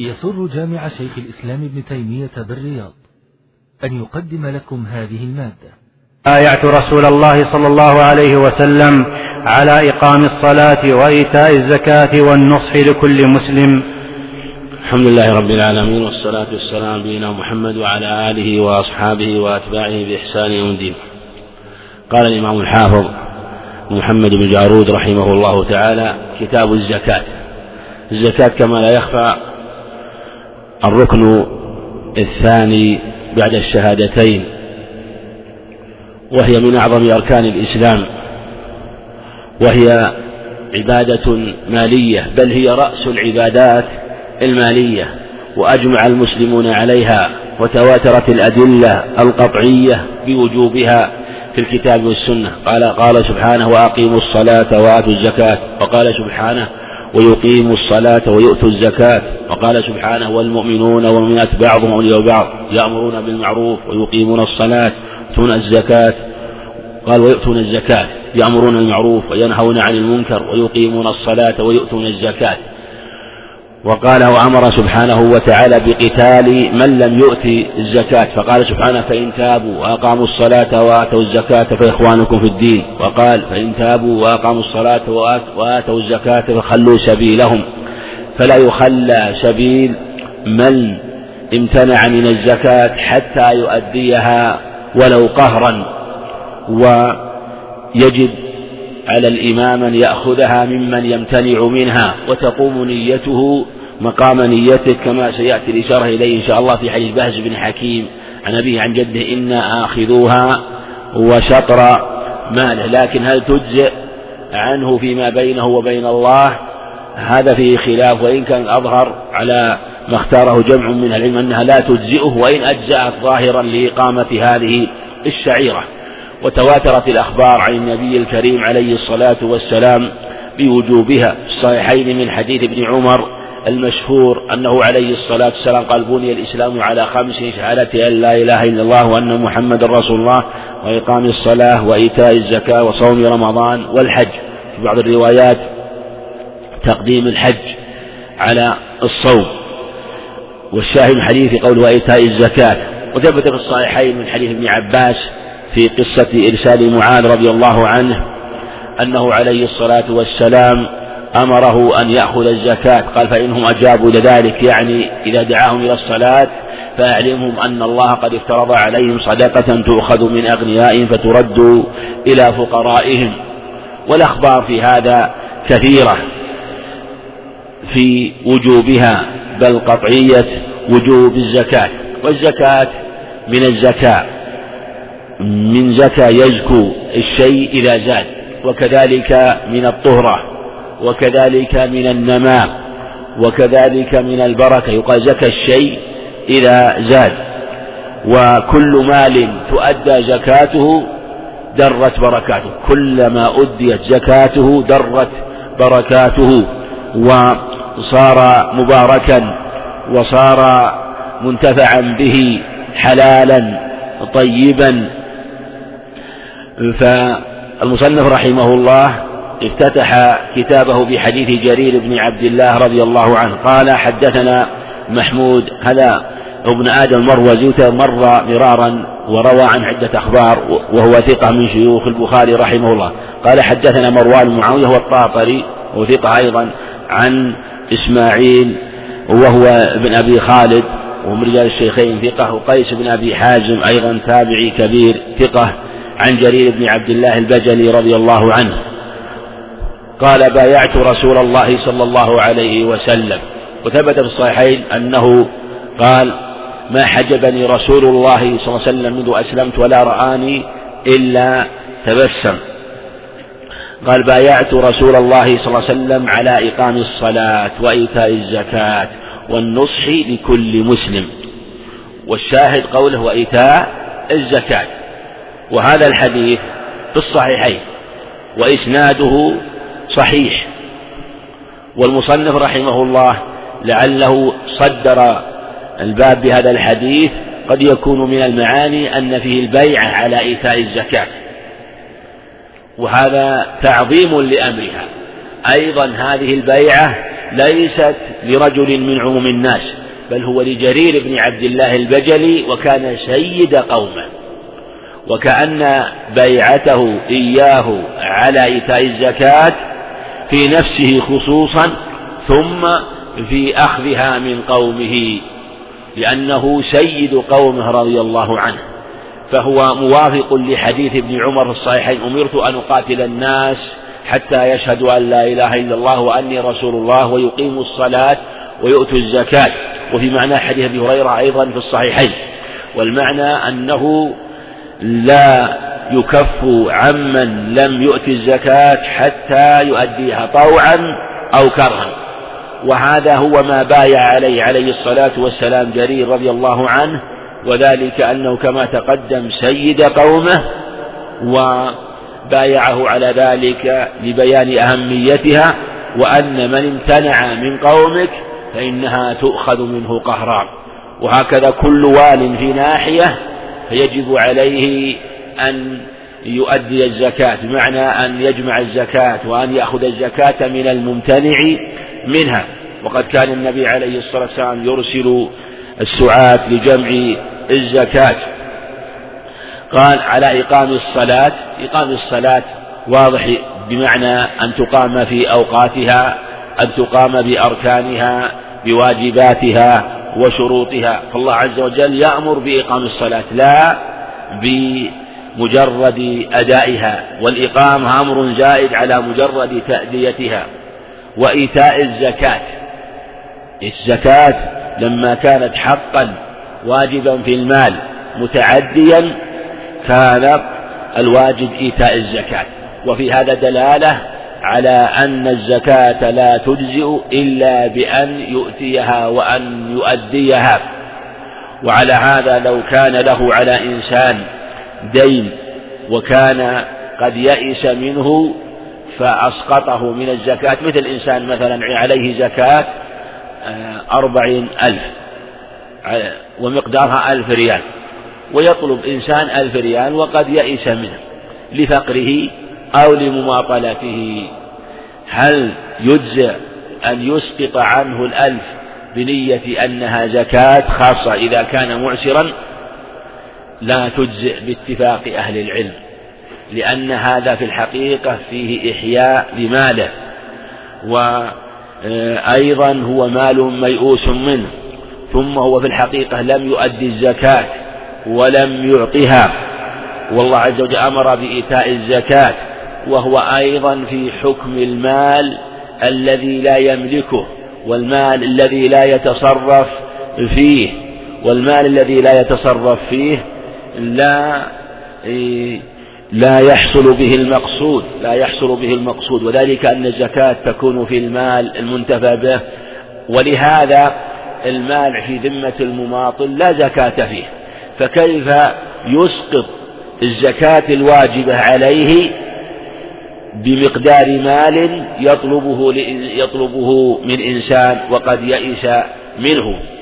يسر جامع شيخ الإسلام ابن تيمية بالرياض أن يقدم لكم هذه المادة. آيات رسول الله صلى الله عليه وسلم على إقام الصلاة وإيتاء الزكاة والنصح لكل مسلم. الحمد لله رب العالمين والصلاة والسلام على نبينا محمد وعلى آله وأصحابه وأتباعه بإحسان يوم الدين. قال الإمام الحافظ محمد بن جارود رحمه الله تعالى كتاب الزكاة. الزكاة كما لا يخفى الركن الثاني بعد الشهادتين وهي من أعظم أركان الإسلام وهي عبادة مالية بل هي رأس العبادات المالية وأجمع المسلمون عليها وتواترت الأدلة القطعية بوجوبها في الكتاب والسنة. قال قال سبحانه وأقيموا الصلاة وآتوا الزكاة. وقال سبحانه ويقيموا الصلاة ويؤتوا الزكاة. وقال سبحانه والمؤمنون والمؤمنات بعضهم أولياء بعض يأمرون بالمعروف ويقيمون الصلاة يؤتون الزكاة. قال ويؤتون الزكاة. يأمرون بالمعروف وينهون عن المنكر ويقيمون الصلاة ويؤتون الزكاة. وقال وأمر سبحانه وتعالى بقتال من لم يؤت الزكاة. فقال سبحانه فإن تابوا وأقاموا الصلاة وآتوا الزكاة فإخوانكم في الدين. وقال فإن تابوا وأقاموا الصلاة وآتوا الزكاة فخلوا سبيلهم. فلا يخلى سبيل من امتنع من الزكاة حتى يؤديها ولو قهرا. ويجب على الإمام أن يأخذها ممن يمتنع منها. وتقوم نيته مقام نيته كما سيأتي الإشارة إليه إن شاء الله في حديث بهز بن حكيم عن أبيه عن جده إنا آخذوها وشطر ماله. لكن هل تجزئ عنه فيما بينه وبين الله؟ هذا فيه خلاف وإن كان الأظهر على ما اختاره جمع من العلم أنها لا تجزئه وإن أجزأت ظاهرا لإقامة هذه الشعيرة. وتواترت الأخبار عن النبي الكريم عليه الصلاة والسلام بوجوبها. الصحيحين من حديث ابن عمر المشهور أنه عليه الصلاة والسلام قال بني الإسلام على خمس شهادة أن لا إله إلا الله وأن محمد رسول الله وإقام الصلاة وإيتاء الزكاة وصوم رمضان والحج. في بعض الروايات تقديم الحج على الصوم. والشاهد من قوله وإيتاء الزكاة. وثبت في الصحيحين من حديث ابن عباس في قصة إرسال معاذ رضي الله عنه أنه عليه الصلاة والسلام أمره أن يأخذ الزكاة. قال فإنهم أجابوا لذلك يعني إذا دعاهم إلى الصلاة فأعلمهم أن الله قد افترض عليهم صدقة تؤخذ من أغنيائهم فترد إلى فقرائهم. والأخبار في هذا كثيرة في وجوبها بل قطعية وجوب الزكاة. والزكاة من الزكاة من زكى يزكو الشيء إذا زاد وكذلك من الطهرة. وكذلك من النماء وكذلك من البركة. يقال زكى الشيء إذا زاد. وكل مال تؤدى زكاته درت بركاته. كلما أديت زكاته درت بركاته. وصار مباركا وصار منتفعا به حلالا طيبا. فالمصنف رحمه الله افتتح كتابه بحديث جرير بن عبد الله رضي الله عنه. قال حدثنا محمود هذا ابن آدم المروزي مر مرارا وروى عن عدة أخبار وهو ثقة من شيوخ البخاري رحمه الله. قال حدثنا مروان معاوية والطاطري وثقة أيضا عن إسماعيل وهو ابن أبي خالد ومن رجال الشيخين ثقة وقيس بن أبي حازم أيضا تابعي كبير ثقة عن جرير بن عبد الله البجلي رضي الله عنه. قال بايعت رسول الله صلى الله عليه وسلم. وثبت في الصحيحين أنه قال ما حجبني رسول الله صلى الله عليه وسلم منذ أسلمت ولا رآني إلا تبسم. قال بايعت رسول الله صلى الله عليه وسلم على إقام الصلاة وإيتاء الزكاة والنصح لكل مسلم. والشاهد قوله وإيتاء الزكاة. وهذا الحديث في الصحيحين. وإسناده صحيح. والمصنف رحمه الله لعله صدر الباب بهذا الحديث قد يكون من المعاني أن فيه البيعة على إيتاء الزكاة. وهذا تعظيم لأمرها. أيضا هذه البيعة ليست لرجل من عموم الناس بل هو لجرير بن عبد الله البجلي وكان سيد قومه. وكأن بيعته إياه على إيتاء الزكاة في نفسه خصوصا ثم في أخذها من قومه لأنه سيد قومه رضي الله عنه. فهو موافق لحديث ابن عمر في الصحيحين أمرت أن أقاتل الناس حتى يشهدوا أن لا إله إلا الله وأني رسول الله ويقيموا الصلاة ويؤتوا الزكاة. وفي معنى حديث أبي هريرة أيضا في الصحيحين. والمعنى أنه لا يكف عمن لم يؤت الزكاة حتى يؤديها طوعا أو كرها. وهذا هو ما بايع عليه عليه الصلاة والسلام جرير رضي الله عنه وذلك أنه كما تقدم سيد قومه وبايعه على ذلك لبيان أهميتها وأن من امتنع من قومك فإنها تؤخذ منه قهرا. وهكذا كل وال في ناحية فيجب عليه أن يؤدي الزكاة بمعنى أن يجمع الزكاة وأن يأخذ الزكاة من الممتنع منها. وقد كان النبي عليه الصلاة والسلام يرسل السعاة لجمع الزكاة. قال على إقام الصلاة. إقام الصلاة واضح بمعنى أن تقام في أوقاتها أن تقام بأركانها بواجباتها وشروطها. فالله عز وجل يأمر بإقام الصلاة لا بمجرد أدائها والإقامة أمر زائد على مجرد تأديتها. وإيتاء الزكاة الزكاة لما كانت حقا واجبا في المال متعديا كان الواجب إيتاء الزكاة. وفي هذا دلالة على أن الزكاة لا تجزئ إلا بأن يؤتيها وأن يؤديها. وعلى هذا لو كان له على إنسان دين وكان قد يئس منه فأسقطه من الزكاة مثل إنسان مثلا عليه زكاة آه، أربعين ألف ومقدارها ألف ريال ويطلب إنسان ألف ريال وقد يئس منه لفقره أو لمماطلته. هل يجزى أن يسقط عنه الألف بنية أنها زكاة خاصة إذا كان معسرا؟ لا تجزئ باتفاق أهل العلم لأن هذا في الحقيقة فيه إحياء لماله وأيضا هو مال ميؤوس منه ثم هو في الحقيقة لم يؤدي الزكاة ولم يعطها. والله عز وجل أمر بإيتاء الزكاة وهو أيضا في حكم المال الذي لا يملكه والمال الذي لا يتصرف فيه والمال الذي لا يتصرف فيه لا لا يحصل به المقصود لا يحصل به المقصود. وذلك أن الزكاة تكون في المال المنتفع به. ولهذا المال في ذمة المماطل لا زكاة فيه. فكيف يسقط الزكاة الواجبة عليه بمقدار مال يطلبه يطلبه من إنسان وقد يئس منه؟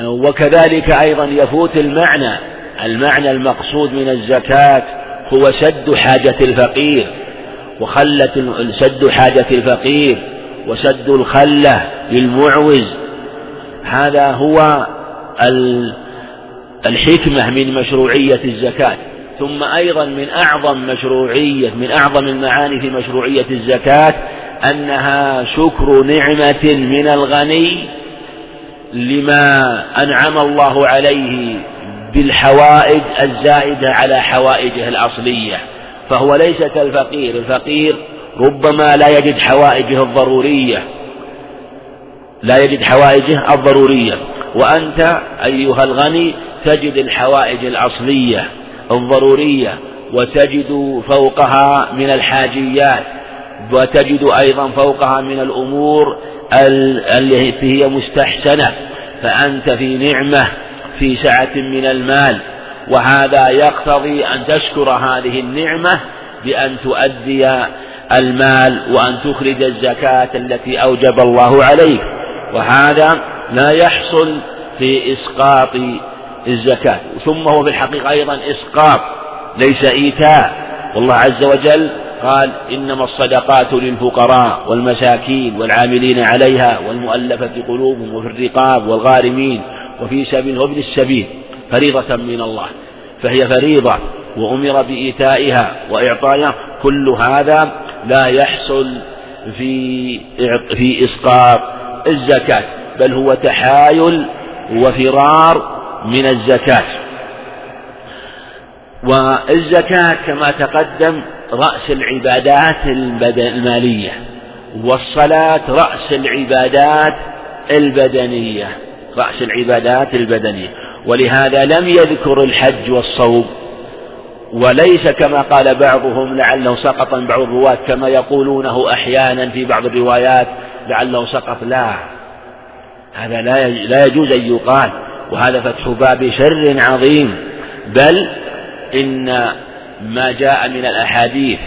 وكذلك أيضا يفوت المعنى المعنى المقصود من الزكاة هو سد حاجة الفقير وخلة سد حاجة الفقير وسد الخلة للمعوز. هذا هو الحكمة من مشروعية الزكاة. ثم أيضا من أعظم مشروعية من أعظم المعاني في مشروعية الزكاة أنها شكر نعمة من الغني لما أنعم الله عليه بالحوائج الزائدة على حوائجه الأصلية فهو ليس كالفقير الفقير ربما لا يجد حوائجه الضرورية لا يجد حوائجه الضرورية. وأنت أيها الغني تجد الحوائج الأصلية الضرورية وتجد فوقها من الحاجيات وتجد أيضا فوقها من الأمور التي هي مستحسنة فأنت في نعمة في سعة من المال. وهذا يقتضي أن تشكر هذه النعمة بأن تؤدي المال وأن تخرج الزكاة التي أوجب الله عليك. وهذا لا يحصل في إسقاط الزكاة. ثم هو في الحقيقة أيضا إسقاط ليس إيتاء. والله عز وجل قال إنما الصدقات للفقراء والمساكين والعاملين عليها والمؤلفة قلوبهم وفي الرقاب والغارمين وفي سبيل وابن السبيل فريضة من الله فهي فريضة وأمر بإيتائها وإعطائها كل هذا لا يحصل في في إسقاط الزكاة بل هو تحايل وفرار من الزكاة. والزكاة كما تقدم رأس العبادات المالية والصلاة رأس العبادات البدنية رأس العبادات البدنية. ولهذا لم يذكر الحج والصوم. وليس كما قال بعضهم لعله سقط بعض الرواة كما يقولونه أحيانا في بعض الروايات لعله سقط. لا هذا لا يجوز أن يقال وهذا فتح باب شر عظيم. بل إن ما جاء من الأحاديث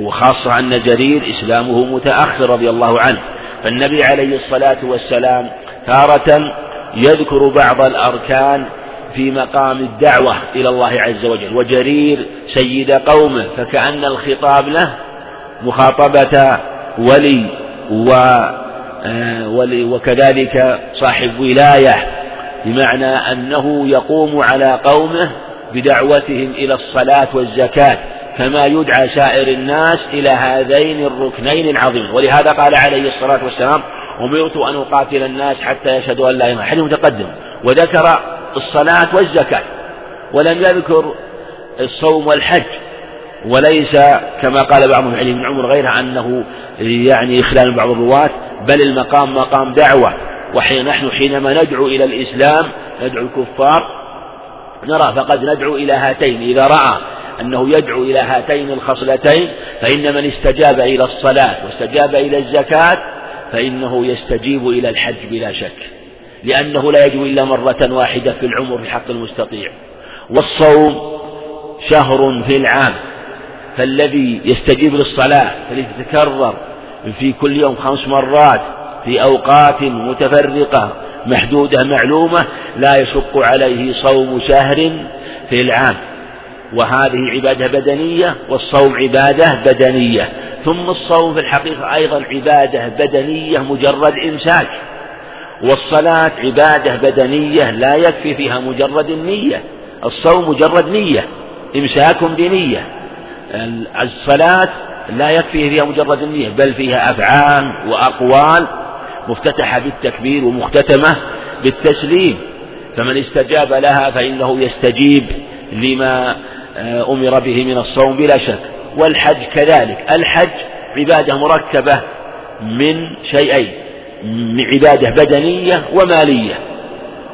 وخاصة أن جرير إسلامه متأخر رضي الله عنه فالنبي عليه الصلاة والسلام تارة يذكر بعض الأركان في مقام الدعوة إلى الله عز وجل وجرير سيد قومه فكأن الخطاب له مخاطبة ولي و آه، وكذلك صاحب ولاية بمعنى أنه يقوم على قومه بدعوتهم إلى الصلاة والزكاة كما يدعى سائر الناس إلى هذين الركنين العظيمين ولهذا قال عليه الصلاة والسلام أمرت أن أقاتل الناس حتى يشهدوا أن لا إله إلا حديث متقدم. وذكر الصلاة والزكاة ولم يذكر الصوم والحج وليس كما قال بعضهم علي بن عمر غيره أنه يعني إخلال بعض الرواة بل المقام مقام دعوة. وحين نحن حينما ندعو إلى الإسلام ندعو الكفار نرى فقد ندعو إلى هاتين إذا رأى أنه يدعو إلى هاتين الخصلتين فإن من استجاب إلى الصلاة واستجاب إلى الزكاة فإنه يستجيب إلى الحج بلا شك لأنه لا يجب إلا مرة واحدة في العمر في حق المستطيع. والصوم شهر في العام فالذي يستجيب للصلاة فالتي تتكرر في كل يوم خمس مرات في أوقات متفرقة محدودة معلومة لا يشق عليه صوم شهر في العام. وهذه عبادة بدنية والصوم عبادة بدنية. ثم الصوم في الحقيقة أيضا عبادة بدنية مجرد إمساك. والصلاة عبادة بدنية لا يكفي فيها مجرد النية. الصوم مجرد نية إمساك بنية. الصلاة لا يكفي فيها مجرد النية بل فيها أفعال وأقوال مفتتحة بالتكبير ومختتمة بالتسليم. فمن استجاب لها فإنه يستجيب لما آه، أمر به من الصوم بلا شك. والحج كذلك. الحج عبادة مركبة من شيئين عبادة بدنية ومالية.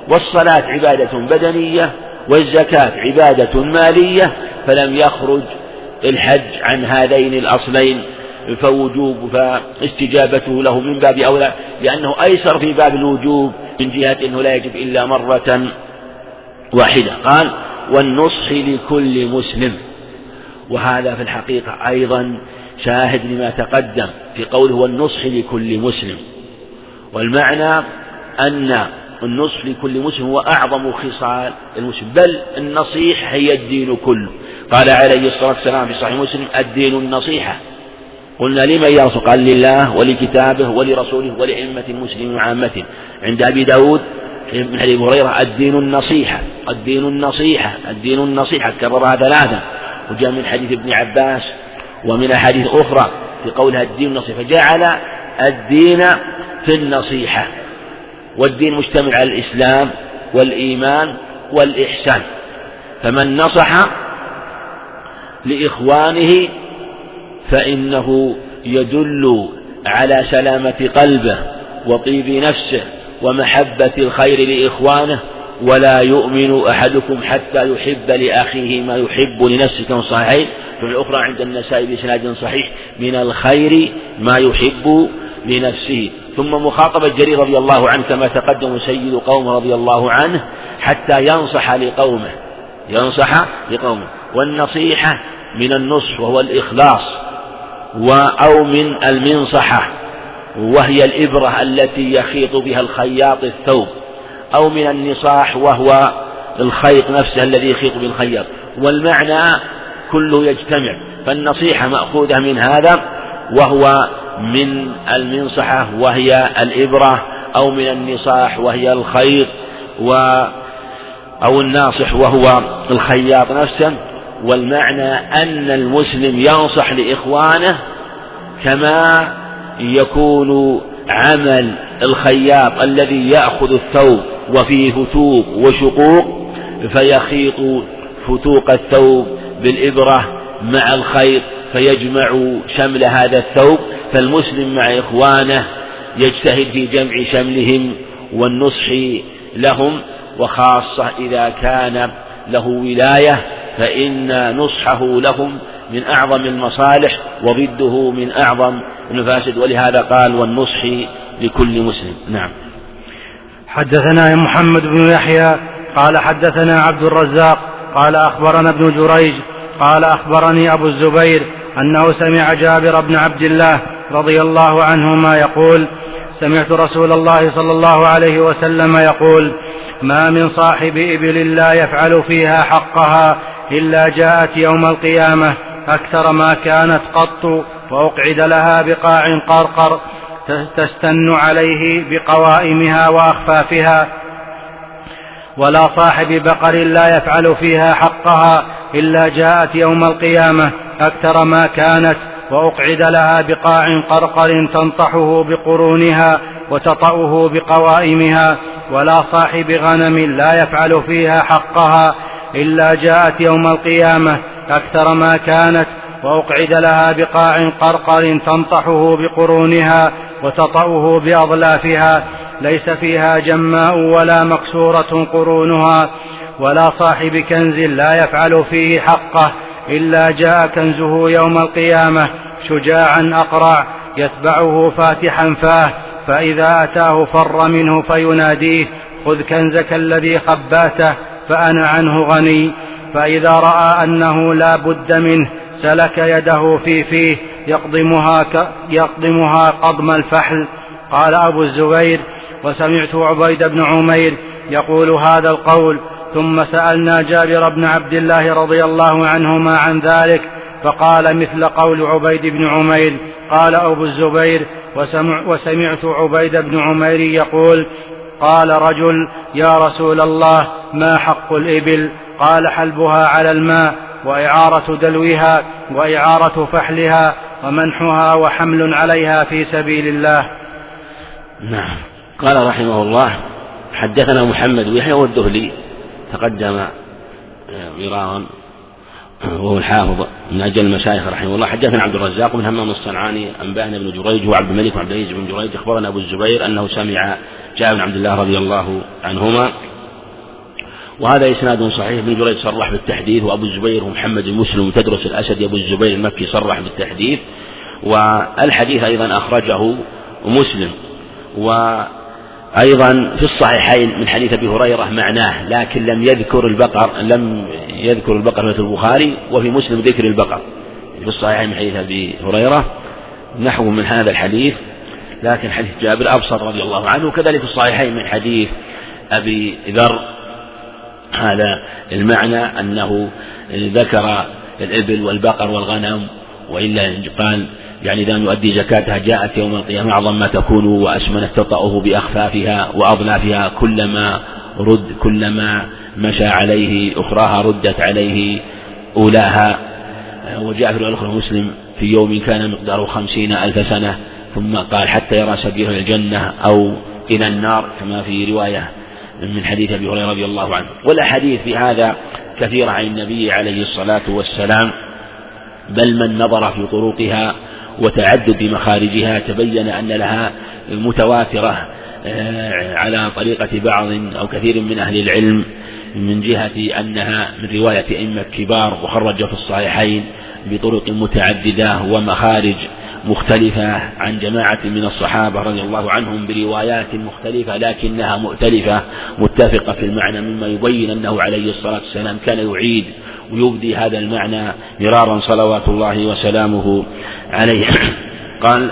والصلاة عبادة بدنية والزكاة عبادة مالية. فلم يخرج الحج عن هذين الأصلين فوجوب فاستجابته له من باب أولى لأنه أيسر في باب الوجوب من جهة أنه لا يجب إلا مرة واحدة. قال والنصح لكل مسلم. وهذا في الحقيقة أيضا شاهد لما تقدم في قوله والنصح لكل مسلم. والمعنى أن النصح لكل مسلم هو أعظم خصال المسلم بل النصيحة هي الدين كله. قال عليه الصلاة والسلام في صحيح مسلم الدين النصيحة. قلنا لمن يا رسول قال لله ولكتابه ولرسوله ولأئمة المسلمين وعامته. عند أبي داود من حديث هريرة الدين النصيحة الدين النصيحة الدين النصيحة كررها ثلاثة. وجاء من حديث ابن عباس ومن أحاديث أخرى في قولها الدين النصيحة. فجعل الدين في النصيحة. والدين مشتمل على الإسلام والإيمان والإحسان. فمن نصح لإخوانه فإنه يدل على سلامة قلبه وطيب نفسه ومحبة الخير لإخوانه ولا يؤمن أحدكم حتى يحب لأخيه ما يحب لنفسه كما صحيحين في الأخرى عند النسائي بإسناد صحيح من الخير ما يحب لنفسه. ثم مخاطبة جرير رضي الله عنه كما تقدم سيد قوم رضي الله عنه حتى ينصح لقومه ينصح لقومه. والنصيحة من النصح وهو الإخلاص. أو من المنصحة وهي الإبرة التي يخيط بها الخياط الثوب أو من النصاح وهو الخيط نفسه الذي يخيط بالخياط. والمعنى كله يجتمع فالنصيحة مأخوذة من هذا وهو من المنصحة وهي الإبرة أو من النصاح وهي الخيط و أو الناصح وهو الخياط نفسه. والمعنى أن المسلم ينصح لإخوانه كما يكون عمل الخياط الذي يأخذ الثوب وفيه فتوق وشقوق فيخيط فتوق الثوب بالإبرة مع الخيط فيجمع شمل هذا الثوب فالمسلم مع إخوانه يجتهد في جمع شملهم والنصح لهم وخاصة إذا كان له ولاية فإن نصحه لهم من أعظم المصالح وضده من أعظم المفاسد ولهذا قال والنصح لكل مسلم. نعم. حدثنا محمد بن يحيى قال حدثنا عبد الرزاق قال أخبرنا ابن جريج قال أخبرني أبو الزبير أنه سمع جابر بن عبد الله رضي الله عنهما يقول سمعت رسول الله صلى الله عليه وسلم يقول ما من صاحب إبل لا يفعل فيها حقها إلا جاءت يوم القيامة أكثر ما كانت قط وأقعد لها بقاع قرقر تستن عليه بقوائمها وأخفافها. ولا صاحب بقر لا يفعل فيها حقها إلا جاءت يوم القيامة أكثر ما كانت وأقعد لها بقاع قرقر تنطحه بقرونها وتطأه بقوائمها. ولا صاحب غنم لا يفعل فيها حقها إلا جاءت يوم القيامة أكثر ما كانت وأقعد لها بقاع قرقر تنطحه بقرونها وتطأه بأضلافها ليس فيها جماء ولا مكسورة قرونها ولا صاحب كنز لا يفعل فيه حقه إلا جاء كنزه يوم القيامة شجاعا أقرع يتبعه فاتحا فاه فإذا أتاه فر منه فيناديه خذ كنزك الذي خباته. فأنا عنه غني. فإذا رأى أنه لا بد منه سلك يده في فيه يقضمها, يقضمها قضم الفحل. قال أبو الزبير وسمعت عبيد بن عمير يقول هذا القول. ثم سألنا جابر بن عبد الله رضي الله عنهما عن ذلك فقال مثل قول عبيد بن عمير. قال أبو الزبير وسمع وسمعت عبيد بن عمير يقول قال رجل يا رسول الله ما حق الإبل؟ قال حلبها على الماء وإعارة دلوها وإعارة فحلها ومنحها وحمل عليها في سبيل الله. نعم. قال رحمه الله حدثنا محمد ويحيى والذهلي تقدم مرارا. وهو الحافظ من أجل المشايخ رحمه الله. حدثنا عبد الرزاق بن همام الصنعاني أنبأنا بن جريج وعبد الملك وعبد العزيز بن جريج. أخبرنا أبو الزبير أنه سمع جابر بن عبد الله رضي الله عنهما. وهذا إسناد صحيح. ابن جريج صرح بالتحديث وأبو الزبير ومحمد بن مسلم تدرس الأسد أبو الزبير المكي صرح بالتحديث. والحديث أيضا أخرجه مسلم. وأيضا في الصحيحين من حديث أبي هريرة معناه لكن لم يذكر البقر لم يذكر البقر في البخاري وفي مسلم ذكر البقر. في الصحيحين من حديث أبي هريرة نحو من هذا الحديث لكن حديث جابر أبسط رضي الله عنه وكذلك في الصحيحين من حديث أبي ذر. هذا المعنى أنه ذكر الإبل والبقر والغنم وإلا قال يعني إذا يؤدي زكاتها جاءت يوم القيامة أعظم ما تكون وأسمنت تطأه بأخفافها وأضلافها كلما رد كلما مشى عليه أخراها ردت عليه أولاها. وجاء في الأخرى مسلم في يوم كان مقداره خمسين ألف سنة ثم قال حتى يرى سبيله الجنة أو إلى النار كما في رواية من حديث أبي هريرة رضي الله عنه. والأحاديث في هذا كثيرة عن النبي عليه الصلاة والسلام بل من نظر في طرقها وتعدد مخارجها تبين أن لها متواترة آه، على طريقة بعض أو كثير من أهل العلم من جهة أنها من رواية أئمة كبار وخرج في الصحيحين بطرق متعددة ومخارج مختلفة عن جماعة من الصحابة رضي الله عنهم بروايات مختلفة لكنها مؤتلفة متفقة في المعنى مما يبين أنه عليه الصلاة والسلام كان يعيد ويبدي هذا المعنى مرارا صلوات الله وسلامه عليه. قال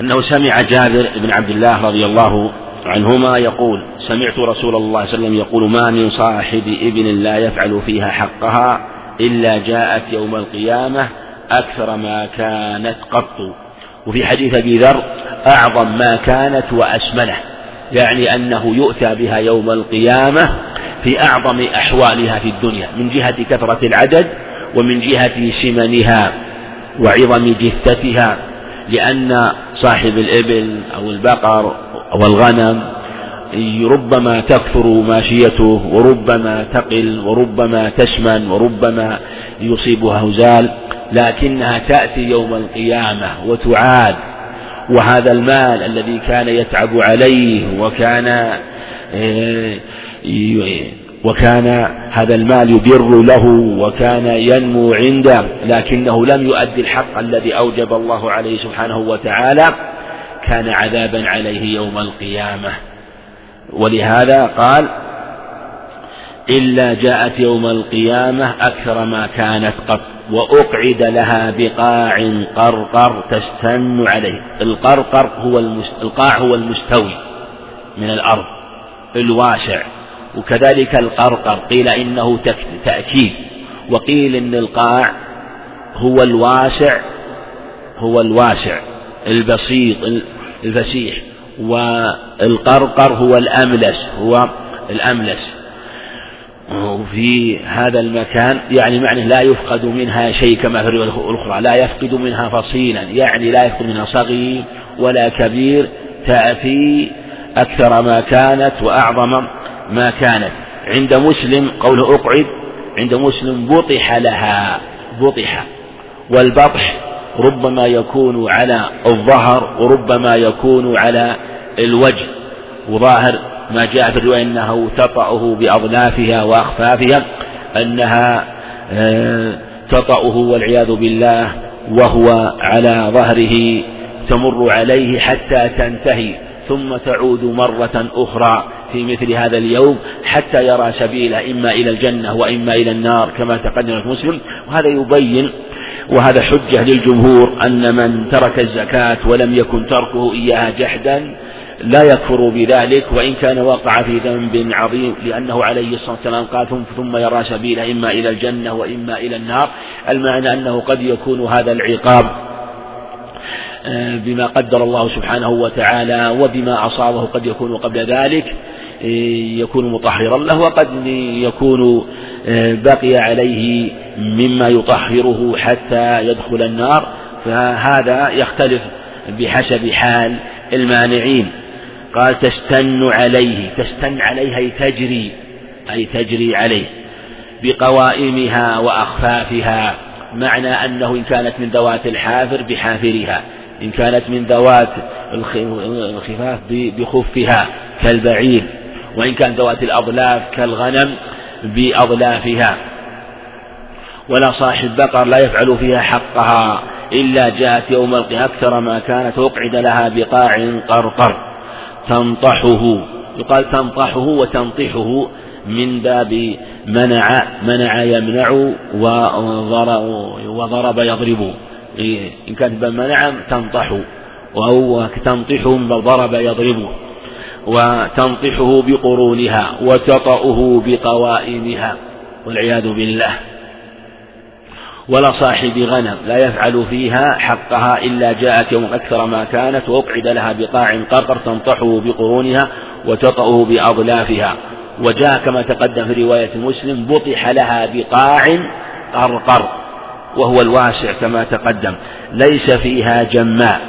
أنه سمع جابر بن عبد الله رضي الله عنهما يقول سمعت رسول الله صلى الله عليه وسلم يقول ما من صاحب ابن لا يفعل فيها حقها إلا جاءت يوم القيامة أكثر ما كانت قط. وفي حديث أبي ذر أعظم ما كانت وأشمله يعني أنه يؤتى بها يوم القيامة في أعظم أحوالها في الدنيا من جهة كثرة العدد ومن جهة سمنها وعظم جثتها لأن صاحب الإبل أو البقر أو الغنم ربما تكثر ماشيته وربما تقل وربما تشمن وربما يصيبها هزال. لكنها تأتي يوم القيامة وتعاد وهذا المال الذي كان يتعب عليه وكان آه، وكان هذا المال يدر له وكان ينمو عنده لكنه لم يؤدي الحق الذي أوجب الله عليه سبحانه وتعالى كان عذابا عليه يوم القيامة. ولهذا قال إلا جاءت يوم القيامة أكثر ما كانت قط. وأقعد لها بقاع قرقر تستن عليه. القرقر هو المست... القاع هو المستوي من الأرض الواسع. وكذلك القرقر قيل إنه تأكيد. وقيل إن القاع هو الواسع هو الواسع البسيط الفسيح. والقرقر هو الأملس هو الأملس. في هذا المكان يعني معنى لا يفقد منها شيء كما في الرواية الأخرى لا يفقد منها فصيلا يعني لا يفقد منها صغير ولا كبير تأتي أكثر ما كانت وأعظم ما كانت. عند مسلم قوله أقعد عند مسلم بطح لها بطح. والبطح ربما يكون على الظهر وربما يكون على الوجه وظاهر ما جاء في الرواية أنه تطأه بأظلافها وأخفافها أنها آه، تطأه والعياذ بالله وهو على ظهره تمر عليه حتى تنتهي ثم تعود مرة أخرى في مثل هذا اليوم حتى يرى سبيله إما إلى الجنة وإما إلى النار كما تقدم في مسلم. وهذا يبين وهذا حجة للجمهور أن من ترك الزكاة ولم يكن تركه إياها جحدا لا يكفر بذلك وإن كان وقع في ذنب عظيم لأنه عليه الصلاة والسلام قال ثم يرى سبيله إما إلى الجنة وإما إلى النار. المعنى أنه قد يكون هذا العقاب آه، بما قدر الله سبحانه وتعالى وبما أصابه قد يكون قبل ذلك آه، يكون مطهرا له وقد يكون آه، بقي عليه مما يطهره حتى يدخل النار. فهذا يختلف بحسب حال المانعين. قال تستن عليه تستن عليه أي تجري أي تجري عليه بقوائمها وأخفافها معنى أنه إن كانت من ذوات الحافر بحافرها إن كانت من ذوات الخفاف بخفها كالبعير وإن كانت ذوات الأظلاف كالغنم بأظلافها ولا صاحب بقر لا يفعل فيها حقها إلا جاءت يوم القيامة أكثر ما كانت وقعد لها بقاع قرقر. تنطحه. يقال تنطحه وتنطحه من باب منع منع يمنع وضرب يضرب. إن كانت باب منع تنطح أو تنطحه من ضرب يضرب. وتنطحه بقرونها وتطأه بقوائمها والعياذ بالله. ولا صاحب غنم لا يفعل فيها حقها إلا جاءت يوم أكثر ما كانت وأقعد لها بقاع قرقر تنطحه بقرونها وتطأه بأظلافها وجاء كما تقدم في رواية مسلم بطح لها بقاع قرقر وهو الواسع كما تقدم. ليس فيها جماء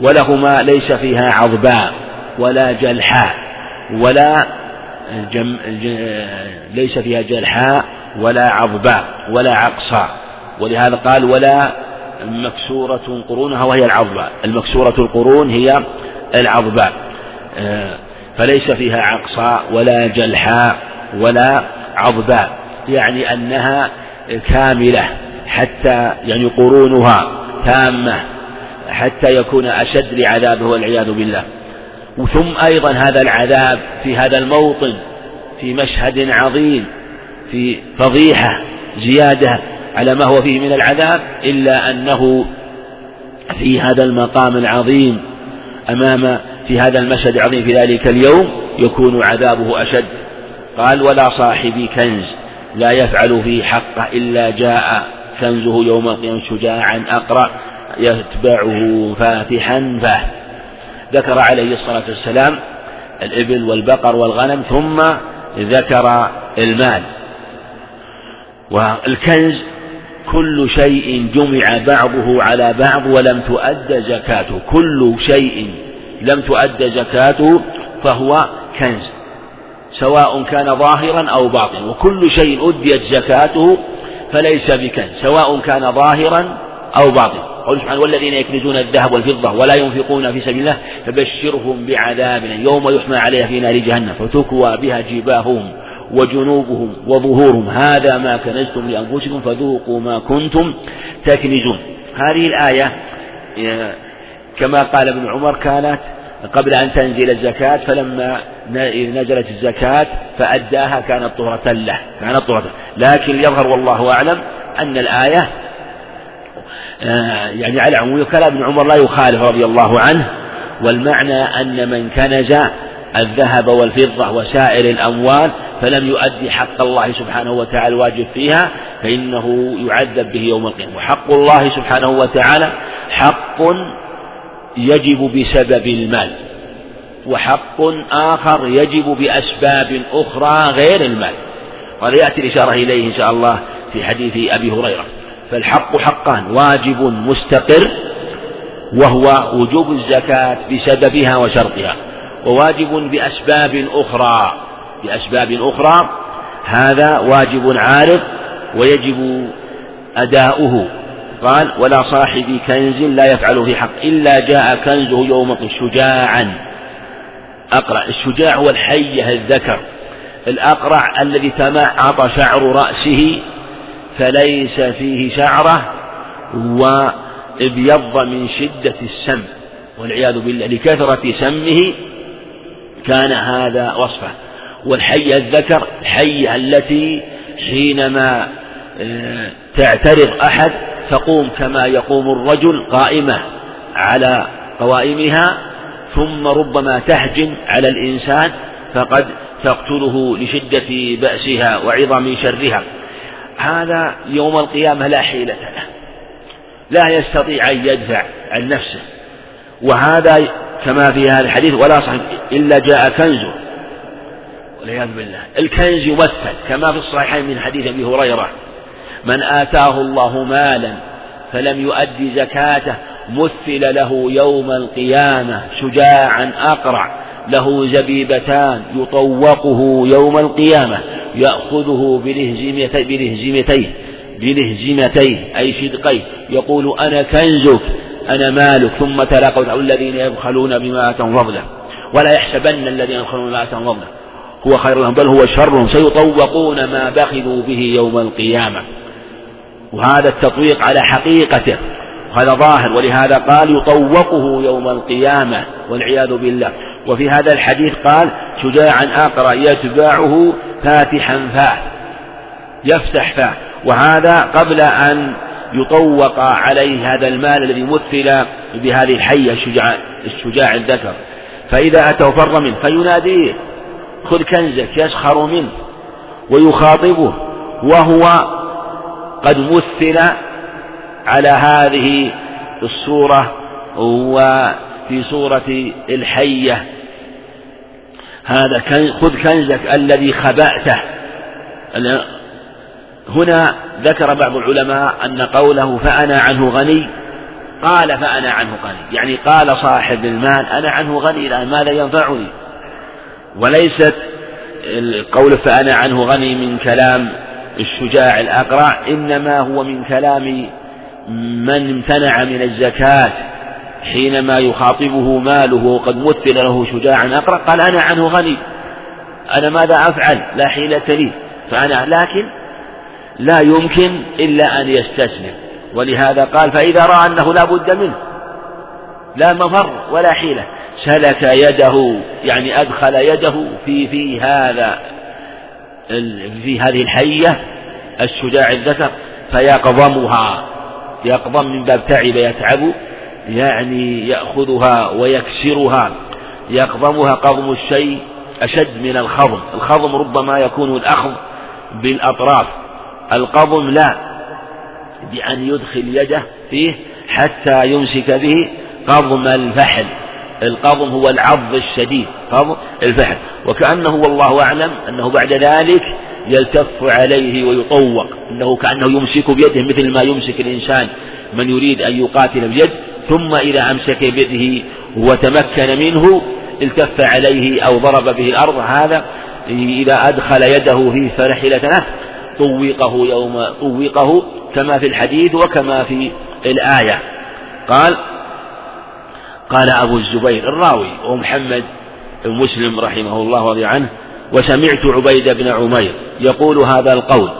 ولهما ليس فيها عظباء ولا جلحاء ولا جم ليس فيها جلحاء ولا عظباء ولا عقصاء ولهذا قال ولا مكسورة قرونها وهي العظباء المكسورة القرون هي العظباء آه، فليس فيها عقصاء ولا جلحاء ولا عظباء يعني أنها كاملة حتى يعني قرونها تامة حتى يكون أشد لعذابه والعياذ بالله. ثم أيضا هذا العذاب في هذا الموطن في مشهد عظيم. في فضيحة زيادة على ما هو فيه من العذاب إلا أنه في هذا المقام العظيم أمام في هذا المشهد العظيم في ذلك اليوم يكون عذابه أشد. قال ولا صاحب كنز لا يفعل فيه حقه إلا جاء كنزه يوم القيامة شجاعا أقرأ يتبعه فاتحا فاه ذكر عليه الصلاة والسلام الإبل والبقر والغنم ثم ذكر المال. والكنز كل شيء جمع بعضه على بعض ولم تؤد زكاته. كل شيء لم تؤد زكاته فهو كنز سواء كان ظاهرا أو باطنا. وكل شيء أديت زكاته فليس بكنز سواء كان ظاهرا أو باطنا. قول سبحانه والذين يكنزون الذهب والفضة ولا ينفقون في سبيل الله فبشرهم بعذاب يوم يحمى عليها في نار جهنم. فتكوى بها جباههم. وجنوبهم وظهورهم. هذا ما كنزتم لأنفسكم فذوقوا ما كنتم تكنزون. هذه الآية كما قال ابن عمر كانت قبل أن تنزل الزكاة فلما نزلت الزكاة فأداها كانت طهرة له كانت طهرة لكن يظهر والله أعلم أن الآية آه، يعني على عموم كلام ابن عمر لا يخالف رضي الله عنه. والمعنى أن من كنز الذهب والفضة وسائر الأموال فلم يؤدي حق الله سبحانه وتعالى الواجب فيها فإنه يعذب به يوم القيامة. وحق الله سبحانه وتعالى حق يجب بسبب المال وحق آخر يجب بأسباب أخرى غير المال. قال يأتي الإشارة إليه إن شاء الله في حديث أبي هريرة. فالحق حقان واجب مستقر وهو وجوب الزكاة بسببها وشرطها وواجب بأسباب أخرى بأسباب أخرى هذا واجب عارض ويجب أداؤه. قال ولا صاحب كنز لا يفعل في حق إلا جاء كنزه يوم شجاعا. أقرع الشجاع هو الحية الذكر. الأقرع الذي تمعط شعر رأسه فليس فيه شعرة وابيض من شدة السم. والعياذ بالله لكثرة سمه كان هذا وصفه. والحية الذكر الحية التي حينما آه، تعترض أحد تقوم كما يقوم الرجل قائمة على قوائمها ثم ربما تهجم على الإنسان فقد تقتله لشدة بأسها وعظم شرها. هذا يوم القيامة لا حيلة له لا يستطيع أن يدفع عن نفسه. وهذا كما في هذا الحديث ولا صحيح إلا جاء كنزه والعياذ بالله. الكنز يمثل كما في الصحيحين من حديث أبي هريرة. من آتاه الله مالا فلم يؤدي زكاته مثل له يوم القيامة شجاعا أقرع له زبيبتان يطوقه يوم القيامة يأخذه بلهزمتيه بلهزمتيه أي شدقيه يقول أنا كنزك أنا مالك ثم تلا قول الذين يبخلون بما آتاهم فضله ولا يحسبن الذين يبخلون بما آتاهم فضله. هو خير لهم بل هو شر لهم سيطوقون ما بخلوا به يوم القيامة. وهذا التطويق على حقيقته وهذا ظاهر ولهذا قال يطوقه يوم القيامة والعياذ بالله. وفي هذا الحديث قال شجاعا أقرأ يتبعه فاتحا فاه يفتح فاه. وهذا قبل أن يطوق عليه هذا المال الذي مثل بهذه الحية الشجاع, الشجاع الذكر. فإذا أتوا فر منه فيناديه. خذ كنزك يسخر منه ويخاطبه وهو قد مثل على هذه الصورة وفي صورة الحية. هذا خذ كنزك الذي خبأته. هنا ذكر بعض العلماء أن قوله فأنا عنه غني قال فأنا عنه غني يعني قال صاحب المال أنا عنه غني الآن ماذا ينفعني؟ وليست القول فأنا عنه غني من كلام الشجاع الأقرع إنما هو من كلام من امتنع من الزكاة حينما يخاطبه ماله وقد مثل له شجاعا أقرأ قال أنا عنه غني أنا ماذا أفعل؟ لا حيلة لي فأنا لكن لا يمكن إلا أن يستسلم ولهذا قال فإذا رأى أنه لا بد منه. لا مفر ولا حيلة. سلك يده يعني أدخل يده في في هذا في هذه الحية الشجاع الذكر فيقضمها يقضم من باب تعب يتعب يعني يأخذها ويكسرها. يقضمها قضم الشيء أشد من الخضم. الخضم ربما يكون الأخذ بالأطراف. القضم لا بأن يدخل يده فيه حتى يمسك به قضم الفحل. القضم هو العض الشديد. قضم الفحل. وكأنه والله أعلم أنه بعد ذلك يلتف عليه ويطوق. أنه كأنه يمسك بيده مثل ما يمسك الإنسان من يريد أن يقاتل بيد ثم إذا أمسك بيده وتمكن منه التف عليه أو ضرب به الأرض. هذا إذا أدخل يده في فرحلة طوقه يوم طوقه كما في الحديث وكما في الآية. قال قال أبو الزبير الراوي ومحمد بن مسلم رحمه الله رضي عنه وسمعت عبيد بن عمير يقول هذا القول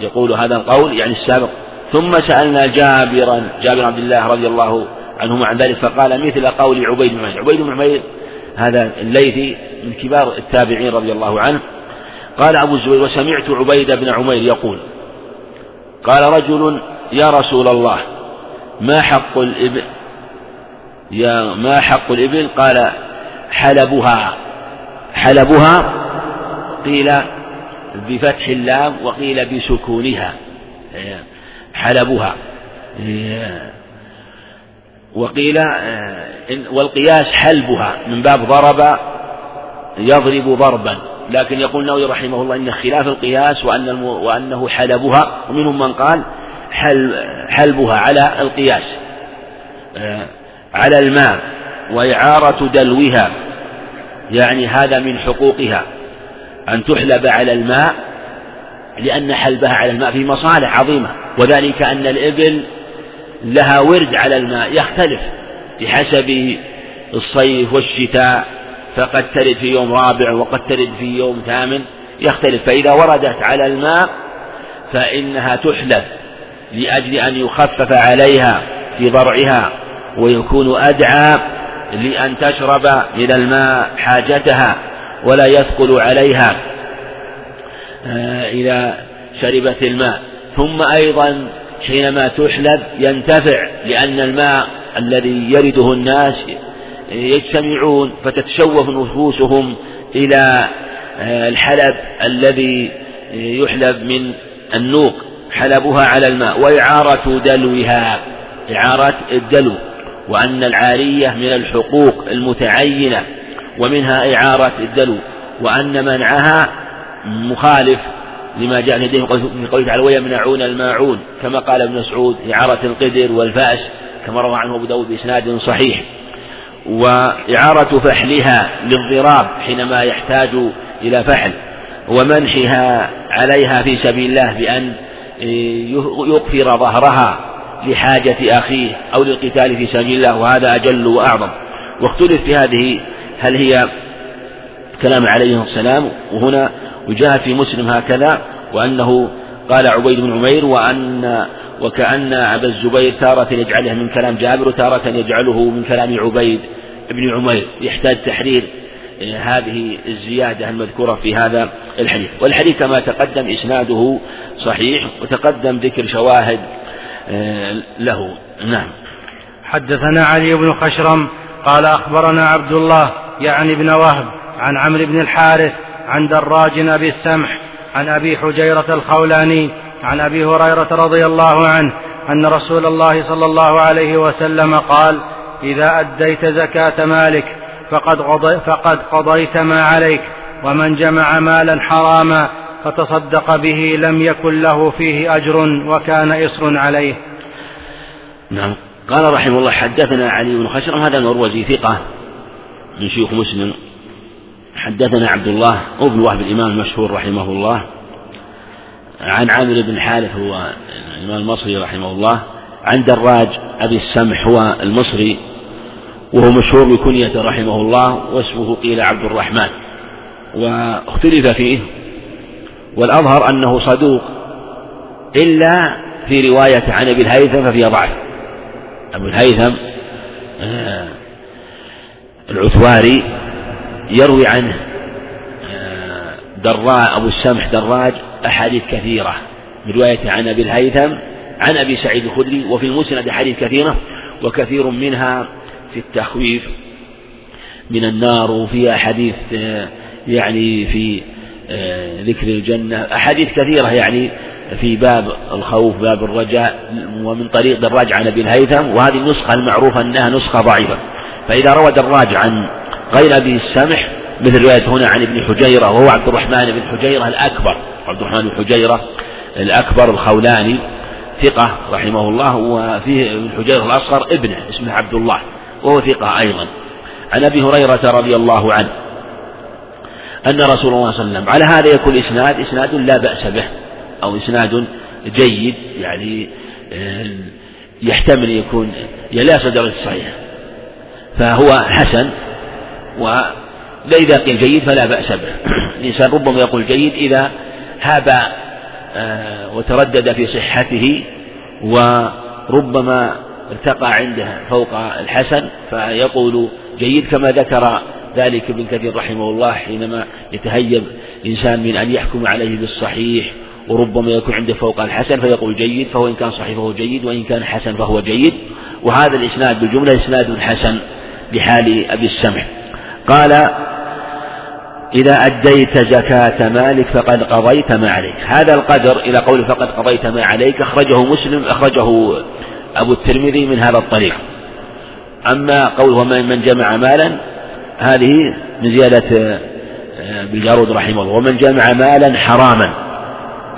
يقول هذا القول يعني السابق. ثم سألنا جابرا جابر عبد الله رضي الله عنهما عن ذلك فقال مثل قول عبيد بن عمير. عبيد بن عمير هذا الليثي من كبار التابعين رضي الله عنه. قال أبو الزبير وسمعت عبيد بن عمير يقول قال رجل يا رسول الله ما حق الإبل يا ما حق الإبل؟ قال حلبها. حلبها قيل بفتح اللام وقيل بسكونها. حلبها. وقيل والقياس حلبها. من باب ضرب يضرب ضربا. لكن يقول النووي رحمه الله إن خلاف القياس وأن وأنه حلبها. ومنهم من قال حل حلبها على القياس. على الماء وإعارة دلوها يعني هذا من حقوقها أن تحلب على الماء لأن حلبها على الماء في مصالح عظيمة وذلك أن الإبل لها ورد على الماء يختلف بحسب الصيف والشتاء فقد ترد في يوم رابع وقد ترد في يوم ثامن يختلف فإذا وردت على الماء فإنها تحلب لأجل أن يخفف عليها في ضرعها. ويكون أدعى لأن تشرب من الماء حاجتها ولا يثقل عليها آه، إذا شربت الماء. ثم أيضا حينما تحلب ينتفع لأن الماء الذي يرده الناس يجتمعون فتتشوف نفوسهم إلى آه، الحلب الذي يحلب من النوق حلبها على الماء وإعارة دلوها إعارة الدلو. وأن العارية من الحقوق المتعينة ومنها إعارة الدلو وأن منعها مخالف لما جاء لديهم من قوله تعالى ويمنعون الماعون كما قال ابن مسعود إعارة القدر والفأس كما روى عنه أبو داود بإسناد صحيح وإعارة فحلها للضراب حينما يحتاج إلى فحل ومنحها عليها في سبيل الله بأن يقفر ظهرها لحاجة أخيه أو للقتال في سبيل الله وهذا أجل وأعظم. واختلف في هذه هل هي كلام عليه السلام وهنا وجاء في مسلم هكذا وأنه قال عبيد بن عمير وأن وكأن أبا الزبير تارة يجعله من كلام جابر وتارة يجعله من كلام عبيد بن عمير. يحتاج تحرير هذه الزيادة المذكورة في هذا الحديث. والحديث كما تقدم إسناده صحيح وتقدم ذكر شواهد له. نعم. حدثنا علي بن خشرم قال أخبرنا عبد الله يعني ابن وهب عن عمرو بن الحارث عن دراج أبي السمح عن أبي حجيرة الخولاني عن أبي هريرة رضي الله عنه أن رسول الله صلى الله عليه وسلم قال إذا أديت زكاة مالك فقد, فقد قضيت ما عليك ومن جمع مالا حراما فتصدق به لم يكن له فيه أجر وكان إصر عليه. نعم. قال رحمه الله حدثنا علي بن خشرم هذا المروزي ثقة من شيوخ مسلم. حدثنا عبد الله ابن وهب الإمام المشهور رحمه الله. عن عامر بن حارث هو الإمام المصري رحمه الله. عن دراج أبي السمح هو المصري وهو مشهور بكنيته رحمه الله واسمه قيل عبد الرحمن. واختلف فيه والأظهر أنه صدوق إلا في رواية عن أبي الهيثم ففيها ضعف. أبو الهيثم آه، العثواري يروي عنه آه، دراج أبو السمح دراج أحاديث كثيرة من رواية عن أبي الهيثم عن أبي سعيد الخدري وفي المسند أحاديث كثيرة وكثير منها في التخويف من النار وفي أحاديث آه، يعني في ذكر الجنة. أحاديث كثيرة يعني في باب الخوف باب الرجاء ومن طريق دراج عن أبي الهيثم وهذه النسخة المعروفة أنها نسخة ضعيفة. فإذا روى دراج عن غير أبي السمح مثل رواية هنا عن ابن حجيرة وهو عبد الرحمن بن حجيرة الأكبر. عبد الرحمن بن حجيرة الأكبر الخولاني ثقة رحمه الله وفيه ابن حجيرة الأصغر ابنه اسمه عبد الله وهو ثقة أيضا. عن أبي هريرة رضي الله عنه أن رسول الله صلى الله عليه وسلم على هذا يكون إسناد إسناد لا بأس به أو إسناد جيد يعني آه، يحتمل يكون يلاس درجة الصحيح. فهو حسن وإذا قيل جيد فلا بأس به. الإنسان ربما يقول جيد إذا هاب آه، وتردد في صحته وربما ارتقى عنده فوق الحسن فيقول جيد كما ذكر ذلك ابن كثير رحمه الله حينما يتهيب إنسان من أن يحكم عليه بالصحيح وربما يكون عنده فوق الحسن فيقول جيد فهو إن كان صحيح فهو جيد وإن كان حسن فهو جيد. وهذا الإسناد بالجملة إسناد حسن لحال أبي السمح قال إذا أديت زكاة مالك فقد قضيت ما عليك. هذا القدر إلى قول فقد قضيت ما عليك أخرجه مسلم أخرجه أبو الترمذي من هذا الطريق. أما قوله من جمع مالا هذه من زيادة آه، بالجارود رحمه الله. ومن جمع مالا حراما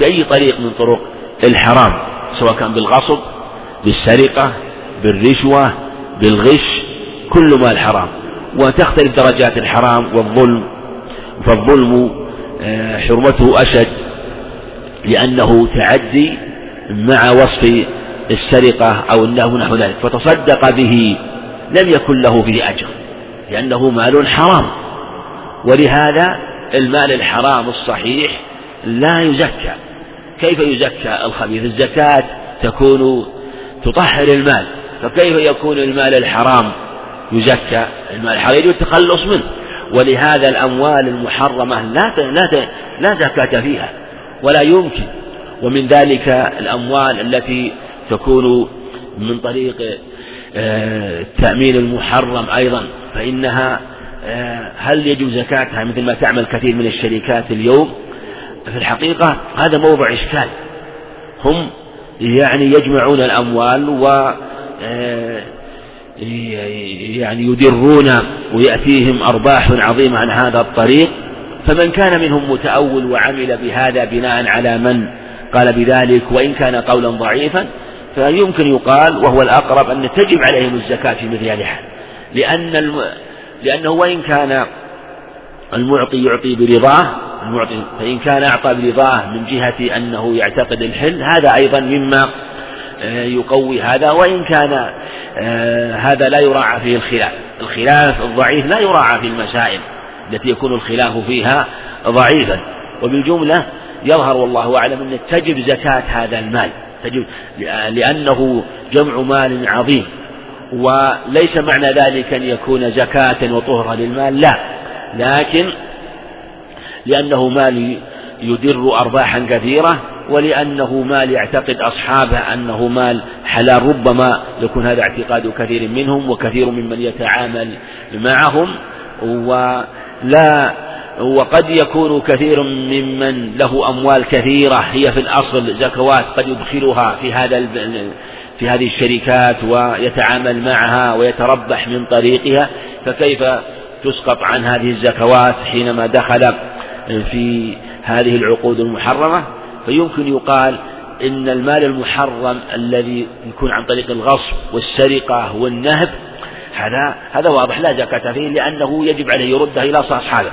بأي طريق من طرق الحرام سواء كان بالغصب بالسرقة بالرشوة بالغش كل مال حرام. وتختلف درجات الحرام والظلم فالظلم آه، حرمته أشد لأنه تعدي مع وصف السرقة أو النهو نحو ذلك. فتصدق به لم يكن له فيه أجر. لأنه مال حرام. ولهذا المال الحرام الصحيح لا يزكى. كيف يزكى الخبيث؟ الزكاة تكون تطهر المال. فكيف يكون المال الحرام يزكى؟ المال الحرام يجب التخلص منه. ولهذا الأموال المحرمة لا لا لا زكاة فيها. ولا يمكن. ومن ذلك الأموال التي تكون من طريق آه، التأمين المحرم أيضا. فإنها آه، هل يجب زكاتها مثل ما تعمل كثير من الشركات اليوم؟ في الحقيقة هذا موضع إشكال. هم يعني يجمعون الأموال و آه، يعني يدرون ويأتيهم أرباح عظيمة عن هذا الطريق. فمن كان منهم متأول وعمل بهذا بناء على من قال بذلك وإن كان قولا ضعيفا فيمكن يقال وهو الأقرب أن تجب عليهم الزكاة في مثل هذه الحال. لأن الم... لأنه وإن كان المعطي يعطي برضاه المعطي فإن كان أعطى برضاه من جهة أنه يعتقد الحل هذا أيضا مما آه، يقوي هذا. وإن كان آه، هذا لا يراعى فيه الخلاف الخلاف الضعيف لا يراعى في المسائل التي يكون الخلاف فيها ضعيفا. وبالجملة يظهر والله أعلم أن تجب زكاة هذا المال تجب لأنه جمع مال عظيم. وليس معنى ذلك أن يكون زكاة وطهرة للمال لا. لكن لأنه مال يدر أرباحا كثيرة ولأنه مال يعتقد أصحابه أنه مال حلال ربما يكون هذا اعتقاد كثير منهم وكثير ممن يتعامل معهم. ولا وقد يكون كثير ممن له أموال كثيرة هي في الأصل زكوات قد يدخلها في هذا في هذه الشركات ويتعامل معها ويتربح من طريقها فكيف تسقط عن هذه الزكوات حينما دخل في هذه العقود المحرمة؟ فيمكن يقال إن المال المحرم الذي يكون عن طريق الغصب والسرقة والنهب هذا هذا واضح لا زكاة فيه لأنه يجب عليه يرده إلى أصحابه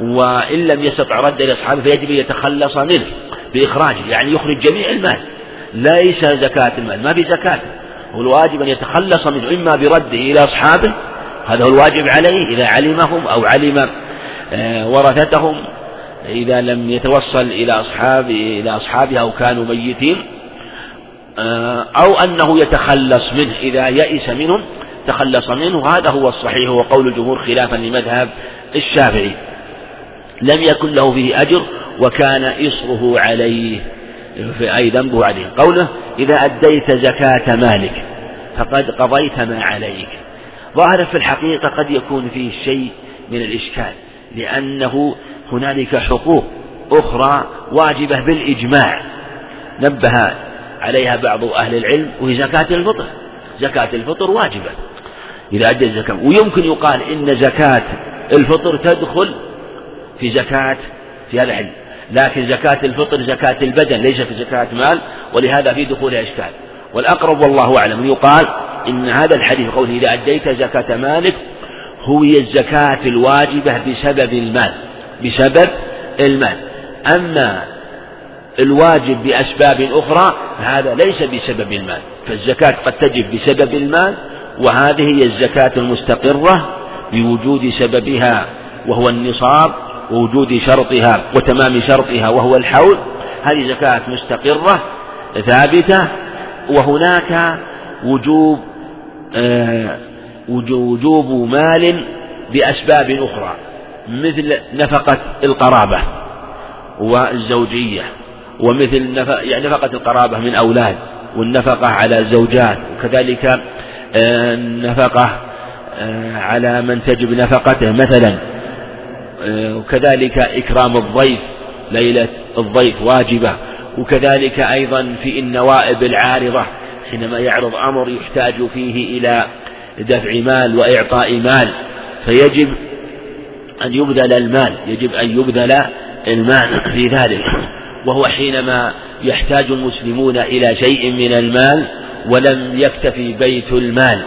وإن لم يستطع رد إلى أصحابه فيجب أن يتخلص منه بإخراجه يعني يخرج جميع المال. ليس زكاة المال. ما في زكاة. هو الواجب أن يتخلص منه إما برده إلى أصحابه. هذا هو الواجب عليه. إذا علمهم أو علم آه، ورثتهم إذا لم يتوصل إلى أصحاب إلى أصحابه أو كانوا ميتين آه، أو أنه يتخلص منه. إذا يئس منهم تخلص منه. هذا هو الصحيح. وقول الجمهور خلافا لمذهب الشافعي. لم يكن له فيه أجر وكان إصره عليه. أي ذنبه عليه قوله إذا أديت زكاة مالك فقد قضيت ما عليك. ظاهر في الحقيقة قد يكون فيه شيء من الإشكال لأنه هنالك حقوق أخرى واجبة بالإجماع. نبه عليها بعض أهل العلم وهي زكاة الفطر. زكاة الفطر واجبة. إذا أدى الزكاة ويمكن يقال إن زكاة الفطر تدخل في زكاة في هذا الحديث لكن زكاة الفطر زكاة البدن ليست زكاة مال ولهذا في دخولها إشكال. والأقرب والله أعلم يقال إن هذا الحديث قوله إذا أديت زكاة مالك هي الزكاة الواجبة بسبب المال بسبب المال. أما الواجب بأسباب أخرى هذا ليس بسبب المال فالزكاة قد تجب بسبب المال وهذه هي الزكاة المستقرة بوجود سببها وهو النصاب ووجود شرطها وتمام شرطها وهو الحول هذه زكاة مستقرة ثابتة وهناك وجوب آه وجوب مال بأسباب أخرى مثل نفقة القرابة والزوجية ومثل يعني نفقة القرابة من أولاد والنفقة على الزوجات وكذلك النفقة آه، آه، على من تجب نفقته مثلا آه، وكذلك إكرام الضيف ليلة الضيف واجبة. وكذلك أيضا في النوائب العارضة حينما يعرض أمر يحتاج فيه إلى دفع مال وإعطاء مال. فيجب أن يبذل المال يجب أن يبذل المال في ذلك. وهو حينما يحتاج المسلمون إلى شيء من المال ولم يكتفي بيت المال.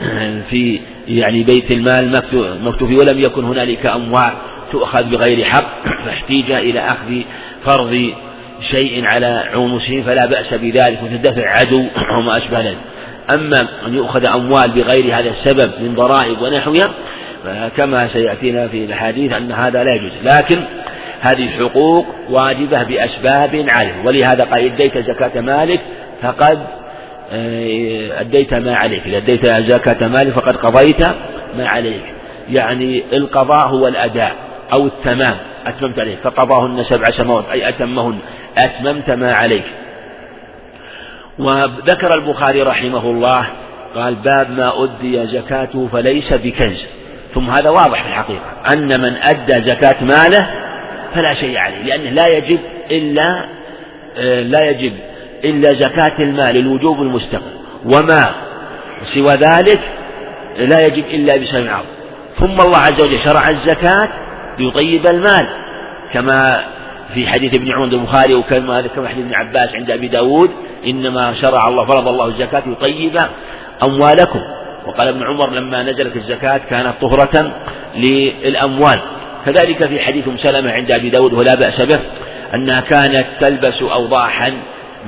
في يعني بيت المال مكتوفي ولم يكن هنالك أموال. تؤخذ بغير حق فاحتيج إلى أخذ فرض شيء على عمومه فلا بأس بذلك وتدفع عدو وما أشبه ذلك. أما أن يؤخذ أموال بغير هذا السبب من ضرائب ونحوها كما سيأتينا في الحديث أن هذا لا يجوز. لكن هذه حقوق واجبة بأسباب عالية ولهذا قال أديت زكاة مالك فقد آه، أديت ما عليك. إذا أديت زكاة مالك فقد قضيت ما عليك. يعني القضاء هو الأداء. أو التمام. أتممت عليه. فقضاهن سبع سماوات أي أتمهن. أتممت ما عليك. وذكر البخاري رحمه الله قال باب ما أدي زكاته فليس بكنز. ثم هذا واضح في الحقيقة. أن من أدى زكاة ماله فلا شيء عليه. لأنه لا يجب إلا آه، لا يجب إلا زكاة المال الوجوب المستقل. وما سوى ذلك لا يجب إلا بسبب عظم ثم الله عز وجل شرع الزكاة ليطيب المال كما في حديث ابن عمر البخاري وكما كما حديث ابن عباس عند أبي داود إنما شرع الله فرض الله الزكاة يطيب أموالكم. وقال ابن عمر لما نزلت الزكاة كانت طهرة للأموال. كذلك في حديث أم سلمة عند أبي داود ولا بأس به أنها كانت تلبس أوضاحا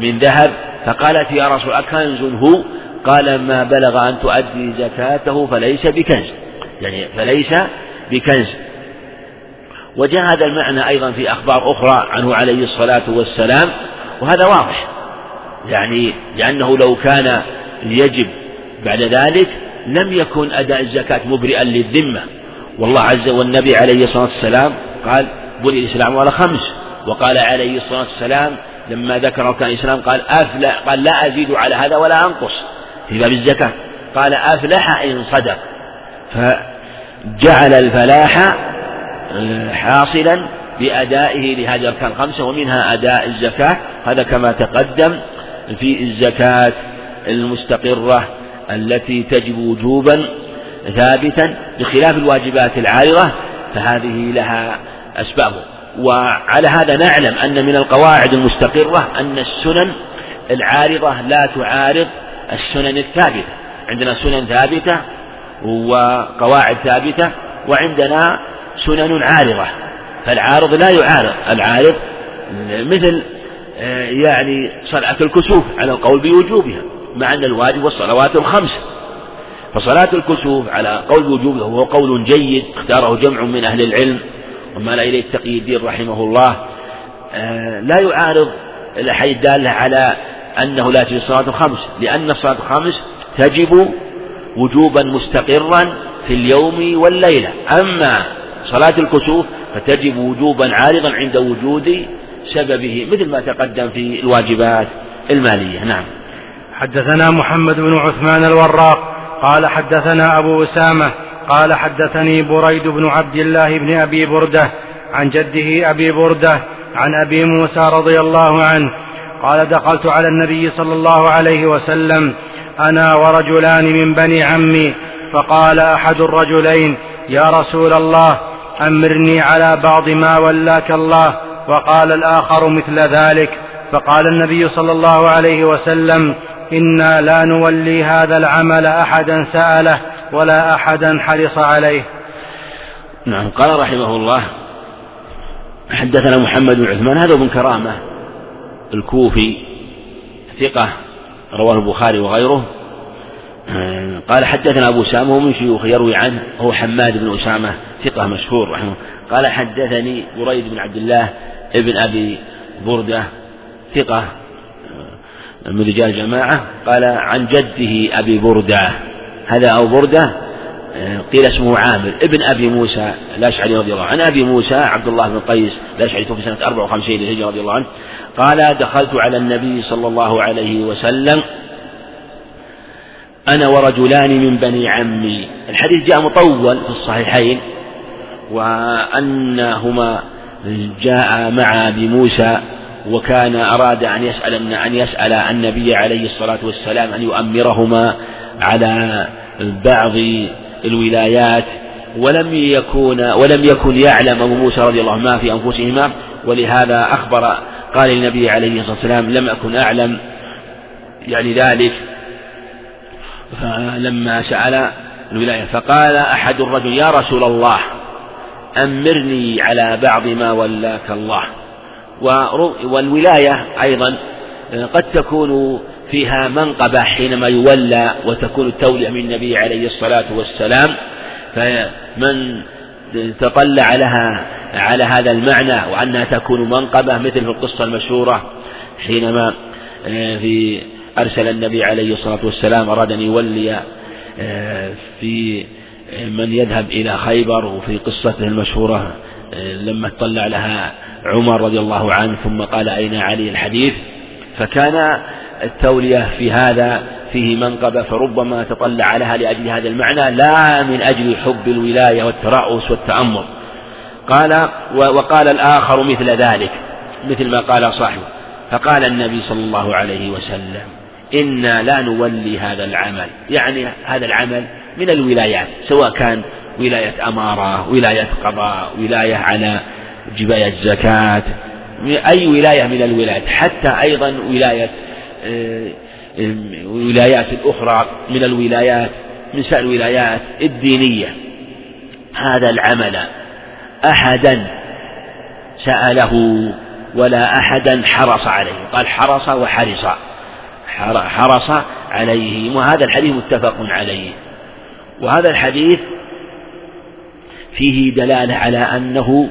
من ذهب فقالت يا رسول أكنز هو؟ قال ما بلغ أن تؤدي زكاته فليس بكنز. يعني فليس بكنز. وجاء هذا المعنى أيضا في أخبار أخرى عنه عليه الصلاة والسلام وهذا واضح. يعني لأنه لو كان يجب بعد ذلك لم يكن أداء الزكاة مبرئا للذمة. والله عز والنبي عليه الصلاة والسلام قال بني الإسلام على خمس وقال عليه الصلاة والسلام لما ذكر أركان الإسلام قال أفلح قال لا أزيد على هذا ولا أنقص في باب الزكاة. قال أفلح إن صدق فجعل الفلاح حاصلا بأدائه لهذه الأركان الخمسة ومنها أداء الزكاة. هذا كما تقدم في الزكاة المستقرة التي تجب وجوبا ثابتا بخلاف الواجبات العارضة فهذه لها أسباب. وعلى هذا نعلم أن من القواعد المستقرة أن السنن العارضة لا تعارض السنن الثابتة. عندنا سنن ثابتة وقواعد ثابتة وعندنا سنن عارضة فالعارض لا يعارض العارض مثل آه، يعني صلاة الكسوف على القول بوجوبها مع أن الواجب والصلوات الخمس. فصلاة الكسوف على قول وجوبها وهو قول جيد اختاره جمع من أهل العلم. وما إليه التقي الدين رحمه الله. آه، لا يعارض الأحاديث الدالة على أنه لا تجب الصلاة الخمس لأن الصلاة الخمس تجب وجوبا مستقرا في اليوم والليلة. أما صلاة الكسوف فتجب وجوبا عارضا عند وجود سببه مثل ما تقدم في الواجبات المالية. نعم. حدثنا محمد بن عثمان الوراق قال حدثنا أبو أسامة قال حدثني بريد بن عبد الله بن أبي بردة عن جده أبي بردة عن أبي موسى رضي الله عنه قال دخلت على النبي صلى الله عليه وسلم أنا ورجلان من بني عمي فقال أحد الرجلين يا رسول الله أمرني على بعض ما ولاك الله. وقال الآخر مثل ذلك. فقال النبي صلى الله عليه وسلم إنا لا نولي هذا العمل أحدا سأله ولا أحدا حرص عليه. نعم قال رحمه الله حدثنا محمد بن عثمان هذا ابن كرامة الكوفي ثقة رواه البخاري وغيره. قال حدثنا أبو أسامة ومن شيوخ يروي عنه هو حماد بن أسامة ثقة مشهور رحمه قال حدثني بريد بن عبد الله ابن أبي بردة ثقة من رجال الجماعة قال عن جده أبي بردة هذا أو بردة قيل اسمه عامر ابن أبي موسى الأشعري رضي الله عنه. عن أبي موسى عبد الله بن قيس الأشعري توفي سنة 54 للهجرة رضي الله عنه. قال دخلت على النبي صلى الله عليه وسلم أنا ورجلان من بني عمي. الحديث جاء مطول في الصحيحين وأنهما جاء مع أبي موسى وكان أراد أن يسأل أن يسأل النبي عليه الصلاة والسلام أن يؤمرهما على بعض الولايات. ولم يكون ولم يكن يعلم أبو موسى رضي الله ما في أنفسهما. ولهذا أخبر قال للنبي عليه الصلاة والسلام لم أكن أعلم يعني ذلك. فلما سأل الولاية فقال أحد الرجل يا رسول الله أمرني على بعض ما ولاك الله. والولاية أيضا قد تكون فيها منقبة حينما يولى وتكون التولية من النبي عليه الصلاة والسلام. فمن تطلع لها على هذا المعنى وأنها تكون منقبة مثل في القصة المشهورة حينما آه، في أرسل النبي عليه الصلاة والسلام أراد أن يولي آه، في من يذهب إلى خيبر وفي قصته المشهورة آه، لما اطلع لها عمر رضي الله عنه ثم قال أين علي الحديث؟ فكان التولية في هذا فيه منقبة فربما تطلع لها لأجل هذا المعنى لا من أجل حب الولاية والترأس والتأمر. قال وقال الآخر مثل ذلك مثل ما قال صاحبه. فقال النبي صلى الله عليه وسلم إنا لا نولي هذا العمل. يعني هذا العمل من الولايات سواء كان ولاية أمارة ولاية قضاء ولاية على جباية زكاة أي ولاية من الولايات حتى أيضا ولاية آه، ولايات أخرى من الولايات من سائر الولايات الدينية. هذا العمل أحدا سأله ولا أحدا حرص عليه. قال حرص وحرص. حرص عليه. وهذا الحديث متفق عليه. وهذا الحديث فيه دلالة على أنه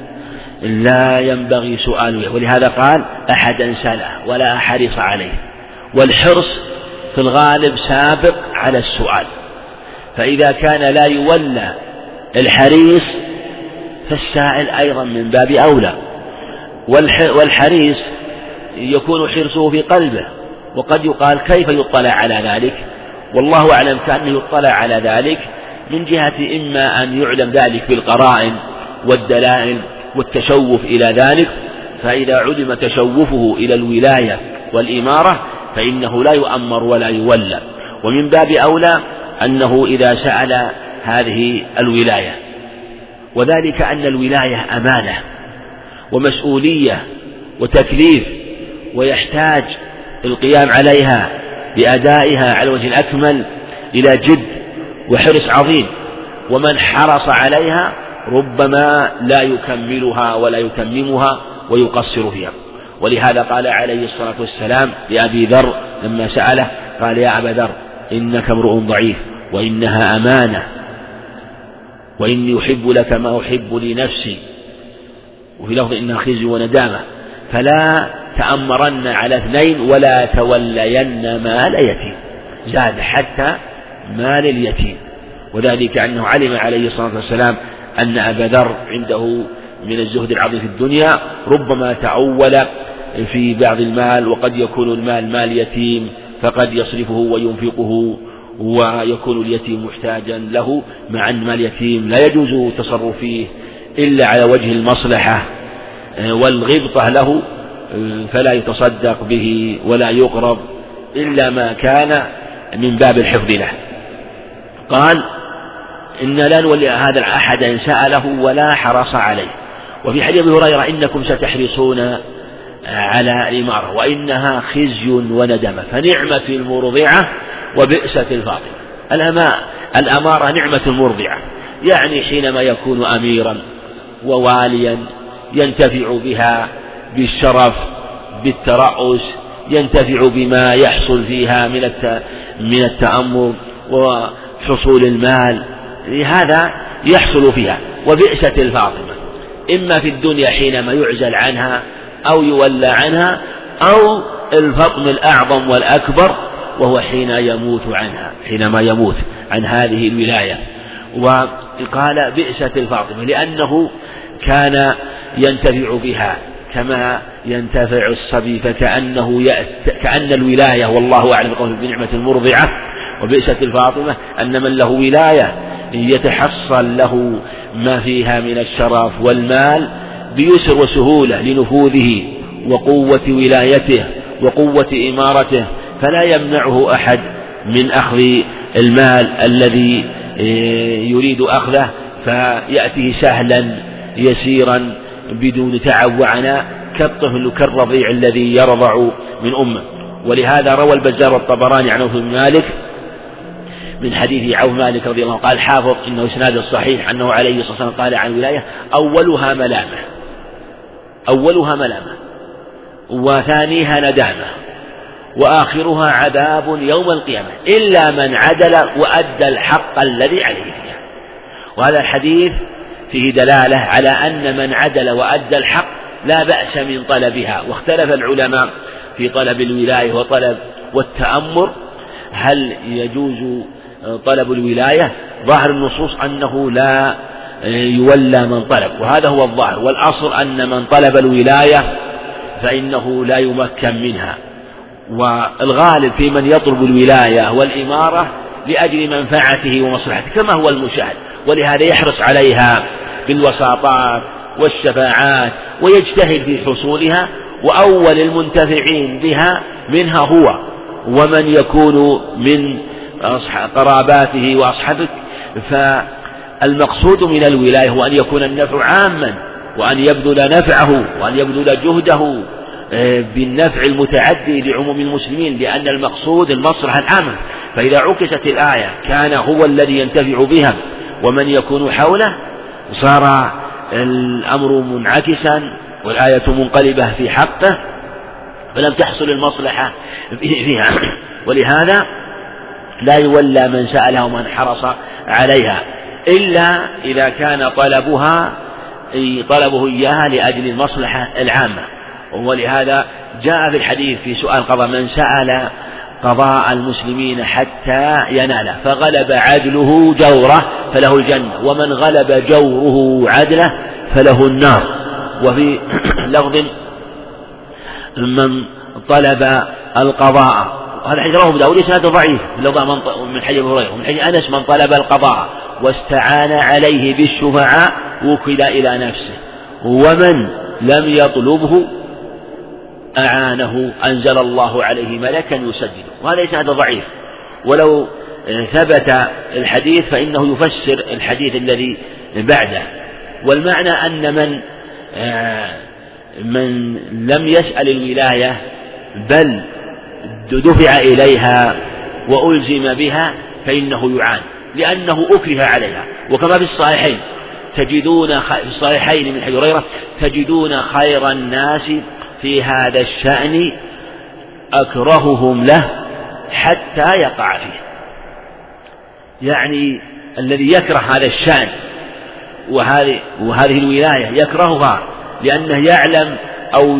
لا ينبغي سؤاله ولهذا قال أحدا سأله ولا حرص عليه. والحرص في الغالب سابق على السؤال. فإذا كان لا يولى الحريص فالسائل أيضا من باب أولى. والحريص يكون حرصه في قلبه. وقد يقال كيف يطلع على ذلك؟ والله أعلم كأنه يطلع على ذلك من جهة إما أن يعلم ذلك بالقرائن والدلائل والتشوف إلى ذلك فإذا علم تشوفه إلى الولاية والإمارة فإنه لا يؤمر ولا يولى. ومن باب أولى أنه إذا سأل هذه الولاية وذلك أن الولاية أمانة ومسؤولية وتكليف ويحتاج القيام عليها بأدائها على الوجه الأكمل إلى جد وحرص عظيم. ومن حرص عليها ربما لا يكملها ولا يتممها ويقصر فيها. ولهذا قال عليه الصلاة والسلام لأبي ذر لما سأله قال يا أبا ذر إنك امرؤ ضعيف وإنها أمانة وإني أحب لك ما أحب لنفسي. وفي لفظ إنها خزي وندامة. فلا تأمرن على اثنين ولا تولين مال يتيم. زاد حتى مال اليتيم. وذلك أنه علم عليه الصلاة والسلام أن أبا ذر عنده من الزهد العظيم في الدنيا ربما تعول في بعض المال وقد يكون المال مال يتيم فقد يصرفه وينفقه ويكون اليتيم محتاجا له مع أن مال اليتيم لا يجوز التصرف فيه إلا على وجه المصلحة والغبطة له فلا يتصدق به ولا يقرب إلا ما كان من باب الحفظ له. قال إن لا نولي هذا أحدا سأله ولا حرص عليه. وفي حديث هريرة إنكم ستحرصون على الإمارة وإنها خزي وندمة فنعمة المرضعة وبئسة الفاطمة الأماء الأمارة نعمة مرضعة يعني حينما يكون أميرا وواليا ينتفع بها بالشرف بالترأس ينتفع بما يحصل فيها من من التأمر وحصول المال. هذا يحصل فيها وبئسة الفاطمة. إما في الدنيا حينما يعزل عنها أو يولى عنها أو الفطم الأعظم والأكبر وهو حين يموت عنها حينما يموت عن هذه الولاية. وقال بئسة الفاطمة لأنه كان ينتفع بها. كما ينتفع الصبي فكأنه يأت كأن الولاية والله أعلم قوله بنعمة المرضعة وبئسة الفاطمة أن من له ولاية يتحصل له ما فيها من الشرف والمال بيسر وسهولة لنفوذه وقوة ولايته وقوة إمارته فلا يمنعه أحد من أخذ المال الذي إيه، يريد أخذه فيأتيه سهلا يسيرا بدون تعب وعناء كالطفل كالرضيع الذي يرضع من أمه. ولهذا روى البزار الطبراني عن ابن مالك من حديث عوف مالك رضي الله عنه قال حافظ إنه إسناد الصحيح أنه عليه الصلاة والسلام قال عن الولايه أولها ملامة أولها ملامة وثانيها ندامة وآخرها عذاب يوم القيامة إلا من عدل وأدى الحق الذي عليه فيها. وهذا الحديث فيه دلالة على أن من عدل وأدى الحق لا بأس من طلبها. واختلف العلماء في طلب الولاية وطلب والتأمر هل يجوز طلب الولاية. ظاهر النصوص أنه لا يولى من طلب وهذا هو الظاهر. والأصل أن من طلب الولاية فإنه لا يمكن منها. والغالب في من يطلب الولاية والإمارة لأجل منفعته ومصلحته كما هو المشاهد ولهذا يحرص عليها. بالوساطات والشفاعات ويجتهد في حصولها وأول المنتفعين بها منها هو ومن يكون من قراباته وأصحابك فالمقصود من الولاية هو أن يكون النفع عاما وأن يبذل نفعه وأن يبذل جهده آه، بالنفع المتعدي لعموم المسلمين لأن المقصود المصلحة العامة. فإذا عكست الآية كان هو الذي ينتفع بها ومن يكون حوله صار الأمر منعكسا والآية منقلبة في حقه فلم تحصل المصلحة فيها. ولهذا لا يولى من سألها ومن حرص عليها إلا إذا كان طلبها طلبه إياها لأجل المصلحة العامة. ولهذا جاء في الحديث في سؤال قضاء من سأل قضاء المسلمين حتى يناله فغلب عدله جوره فله الجنة. ومن غلب جوره عدله فله النار. وفي لفظ من طلب القضاء. وهذا حديث رواه داود اسناده ضعيف. من حديث ابي هريرة. ومن حديث أنس من طلب القضاء واستعان عليه بالشفعاء وكل إلى نفسه. ومن لم يطلبه أعانه أنزل الله عليه ملكا يسدده. وهذا إسناد ضعيف. ولو ثبت الحديث فإنه يفسر الحديث الذي بعده. والمعنى أن من آه، من لم يسأل الولاية بل دفع إليها وألزم بها فإنه يعان. لأنه أكره عليها. وكما في الصحيحين تجدون في الصحيحين من حديث هريرة تجدون خير الناس في هذا الشأن أكرههم له حتى يقع فيه. يعني الذي يكره هذا الشأن وهذه وهذه الولاية يكرهها لأنه يعلم أو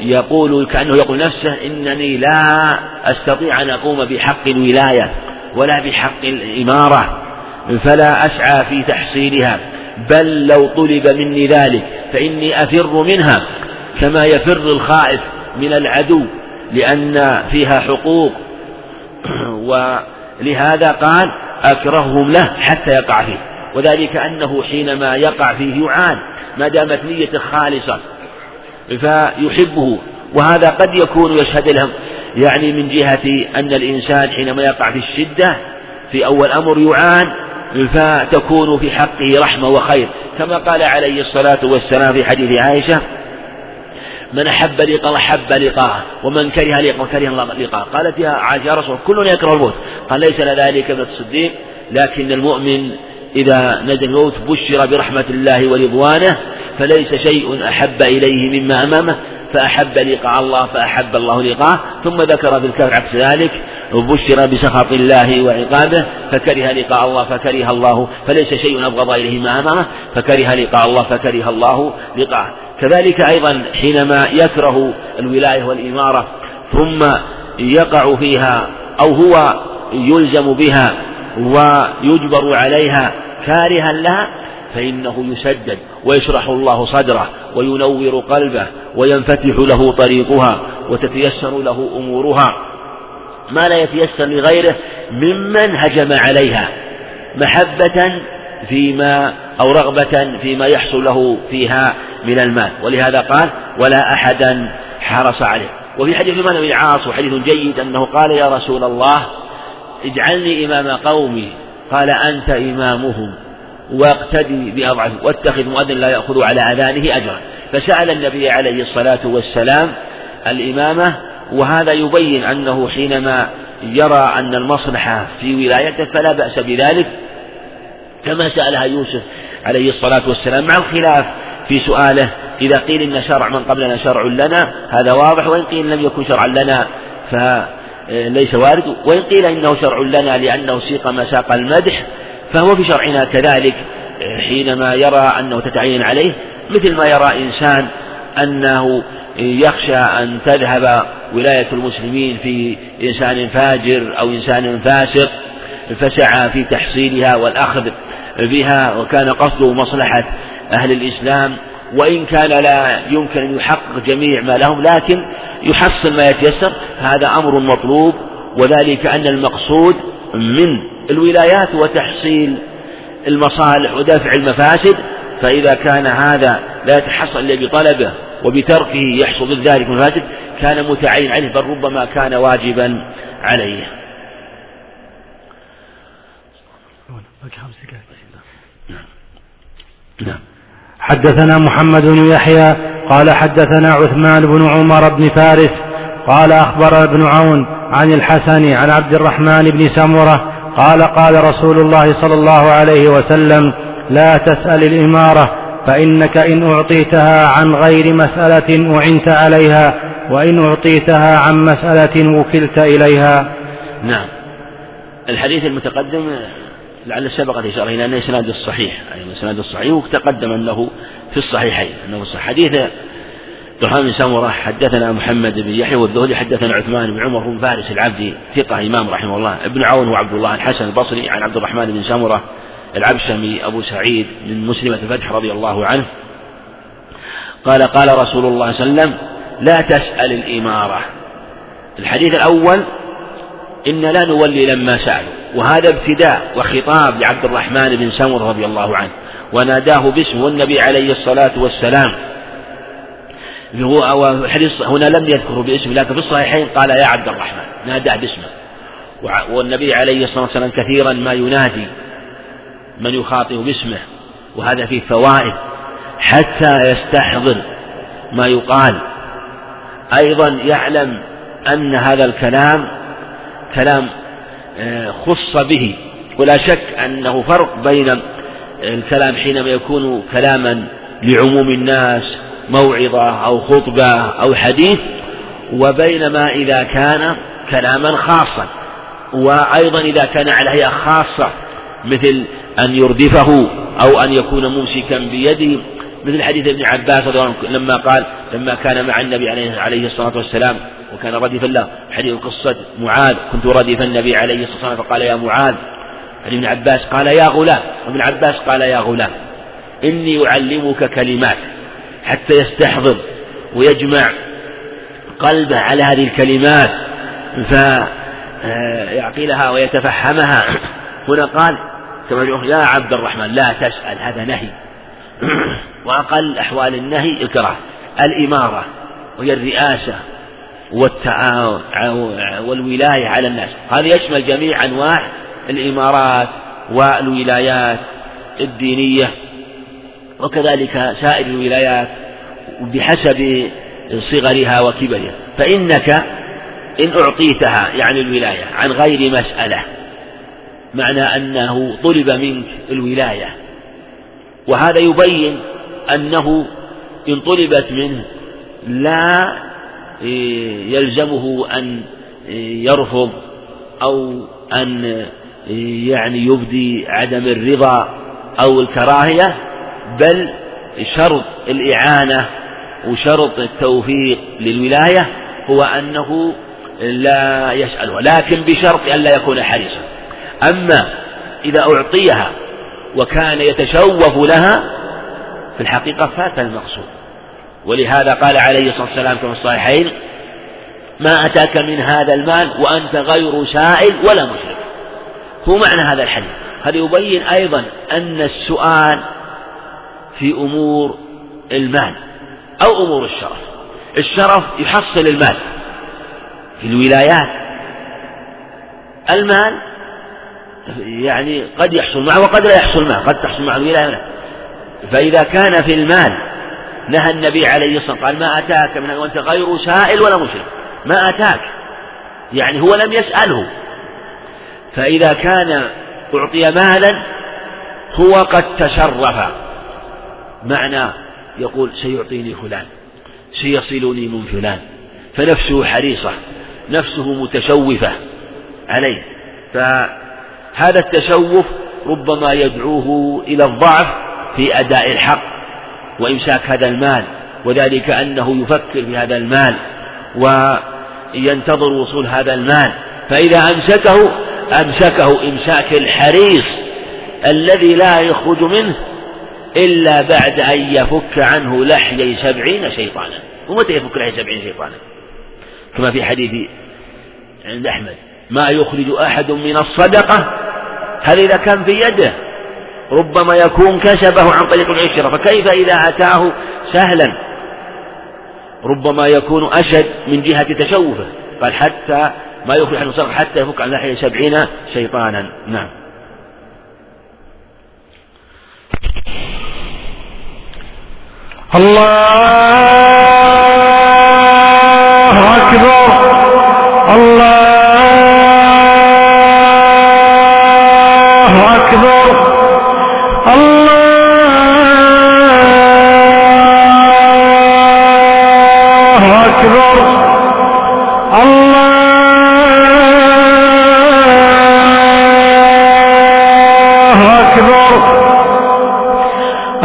يقول كأنه يقول نفسه إنني لا أستطيع أن أقوم بحق الولاية ولا بحق الإمارة فلا أسعى في تحصيلها بل لو طلب مني ذلك فإني أفر منها. كما يفر الخائف من العدو لأن فيها حقوق. ولهذا قال أكرههم له حتى يقع فيه. وذلك أنه حينما يقع فيه يعان ما دامت نيته خالصة فيحبه. وهذا قد يكون يشهد لهم يعني من جهة أن الإنسان حينما يقع في الشدة في أول أمر يعان فتكون في حقه رحمة وخير. كما قال عليه الصلاة والسلام في حديث عائشة من أحب لقاء أحب لقاءه ومن كره لقاء كره الله لقاءه قالت يا عائشة يا رسول كلنا يكره الموت. قال ليس لذلك ابن الصديق لكن المؤمن إذا نزل الموت بشر برحمة الله ورضوانه فليس شيء أحب إليه مما أمامه فأحب لقاء الله فأحب الله لقاءه. ثم ذكر في الكهف عكس ذلك بشر بسخط الله وعقابه فكره لقاء الله فكره الله فليس شيء أبغض إليه ما أمامه فكره لقاء الله فكره الله لقاءه. كذلك أيضا حينما يكره الولاية والإمارة ثم يقع فيها أو هو يلزم بها ويجبر عليها كارها لها فإنه يسدد ويشرح الله صدره وينور قلبه وينفتح له طريقها وتتيسر له أمورها. ما لا يتيسر لغيره ممن هجم عليها محبة فيما أو رغبة فيما يحصل له فيها من المال. ولهذا قال ولا أحدا حرص عليه. وفي حديث من بن العاص وحديث جيد أنه قال يا رسول الله اجعلني إمام قومي. قال أنت إمامهم واقتدي بأضعف واتخذ مؤذن لا يأخذ على أذانه أجرا. فسأل النبي عليه الصلاة والسلام الإمامة وهذا يبين أنه حينما يرى أن المصلحة في ولايته فلا بأس بذلك كما سألها يوسف عليه الصلاة والسلام مع الخلاف في سؤاله إذا قيل إن شرع من قبلنا شرع لنا هذا واضح وإن قيل لم يكن شرعا لنا فليس وارد وإن قيل إنه شرع لنا لأنه سيق مساق المدح فهو في شرعنا كذلك حينما يرى أنه تتعين عليه مثل ما يرى إنسان أنه يخشى أن تذهب ولاية المسلمين في إنسان فاجر أو إنسان فاسق فسعى في تحصيلها والأخذ بها وكان قصده مصلحة أهل الإسلام وإن كان لا يمكن أن يحقق جميع ما لهم لكن يحصل ما يتيسر هذا أمر مطلوب وذلك أن المقصود من الولايات وتحصيل المصالح ودفع المفاسد فإذا كان هذا لا يتحصل إلا بطلبه وبتركه يحصل ذلك المفاسد كان متعين عليه بل ربما كان واجبا عليه. نعم. حدثنا محمد بن يحيى قال حدثنا عثمان بن عمر بن فارس قال أخبر ابن عون عن الحسن عن عبد الرحمن بن سمرة قال قال رسول الله صلى الله عليه وسلم لا تسأل الإمارة فإنك إن أعطيتها عن غير مسألة أعنت عليها وإن أعطيتها عن مسألة وكلت إليها. نعم. الحديث المتقدم لعل سبقت إشارة إلى أن إسناد الصحيح. أي يعني إسناد الصحيح وتقدم أنه في الصحيحين. أنه صحيح. حديث الرحمن بن سمرة حدثنا محمد بن يحيى والذهلي حدثنا عثمان بن عمر بن فارس العبدي ثقة إمام رحمه الله. ابن عون وعبد الله الحسن البصري عن عبد الرحمن بن سمرة العبشمي أبو سعيد من مسلمة الفتح رضي الله عنه. قال قال رسول الله صلى الله عليه وسلم لا تسأل الإمارة. الحديث الأول إن لا نولي لما سألوا. وهذا ابتداء وخطاب لعبد الرحمن بن سمر رضي الله عنه. وناداه باسمه والنبي عليه الصلاة والسلام. هنا لم يذكره باسمه لكن في الصحيحين قال يا عبد الرحمن. ناداه باسمه. والنبي عليه الصلاة والسلام كثيرا ما ينادي من يخاطب باسمه. وهذا فيه فوائد. حتى يستحضر ما يقال. أيضا يعلم أن هذا الكلام كلام خص به. ولا شك أنه فرق بين الكلام حينما يكون كلاما لعموم الناس موعظة أو خطبة أو حديث وبينما إذا كان كلاما خاصا. وأيضا إذا كان على هيئة خاصة مثل أن يردفه أو أن يكون ممسكا بيده. مثل حديث ابن عباس لما قال لما كان مع النبي عليه الصلاة والسلام وكان ردف له حديث قصة معاذ. كنت ردف النبي عليه الصلاة والسلام فقال يا معاذ. عن ابن عباس قال يا غلام. ابن عباس قال يا غلام إني أعلمك كلمات حتى يستحضر ويجمع قلبه على هذه الكلمات فيعقلها ويتفهمها. هنا قال كما يا عبد الرحمن لا تسأل هذا نهي. وأقل أحوال النهي الكراهة الإمارة وهي الرئاسة. والولاية على الناس. هذا يشمل جميع أنواع الإمارات والولايات الدينية وكذلك سائر الولايات بحسب صغرها وكبرها. فإنك إن أعطيتها يعني الولاية عن غير مسألة معنى أنه طلب منك الولاية. وهذا يبين أنه إن طلبت منه لا يلزمه أن يرفض أو أن يعني يبدي عدم الرضا أو الكراهية بل شرط الإعانة وشرط التوفيق للولاية هو أنه لا يسألها لكن بشرط أن لا يكون حريصا. أما إذا أعطيها وكان يتشوف لها في الحقيقة فات المقصود. ولهذا قال عليه الصلاة والسلام كما الصحيحين ما أتاك من هذا المال وأنت غير سائل ولا مشرك. هو معنى هذا الحديث. هذا يبين أيضا أن السؤال في أمور المال أو أمور الشرف. الشرف يحصل المال في الولايات. المال يعني قد يحصل معه وقد لا يحصل معه قد تحصل مع الولاية فإذا كان في المال نهى النبي عليه الصلاة والسلام قال ما أتاك من وأنت غير سائل ولا مشرك. ما أتاك. يعني هو لم يسأله. فإذا كان أعطي مالا هو قد تشرف. معنى يقول سيعطيني فلان سيصلني من فلان. فنفسه حريصة نفسه متشوفة عليه. فهذا التشوف ربما يدعوه إلى الضعف في أداء الحق. وإمساك هذا المال وذلك أنه يفكر في هذا المال وينتظر وصول هذا المال. فإذا أمسكه أمسكه إمساك الحريص الذي لا يخرج منه إلا بعد أن يفك عنه لحيي سبعين شيطانا. ومتى يفك لحيي سبعين شيطانا؟ كما في حديث عند أحمد. ما يخرج أحد من الصدقة هل إذا كان في يده؟ ربما يكون كسبه عن طريق العشرة فكيف إذا أتاه سهلا؟ ربما يكون أشد من جهة تشوفه قال حتى ما يخرج عن حتى يفك عن لحية سبعين شيطانا. نعم. الله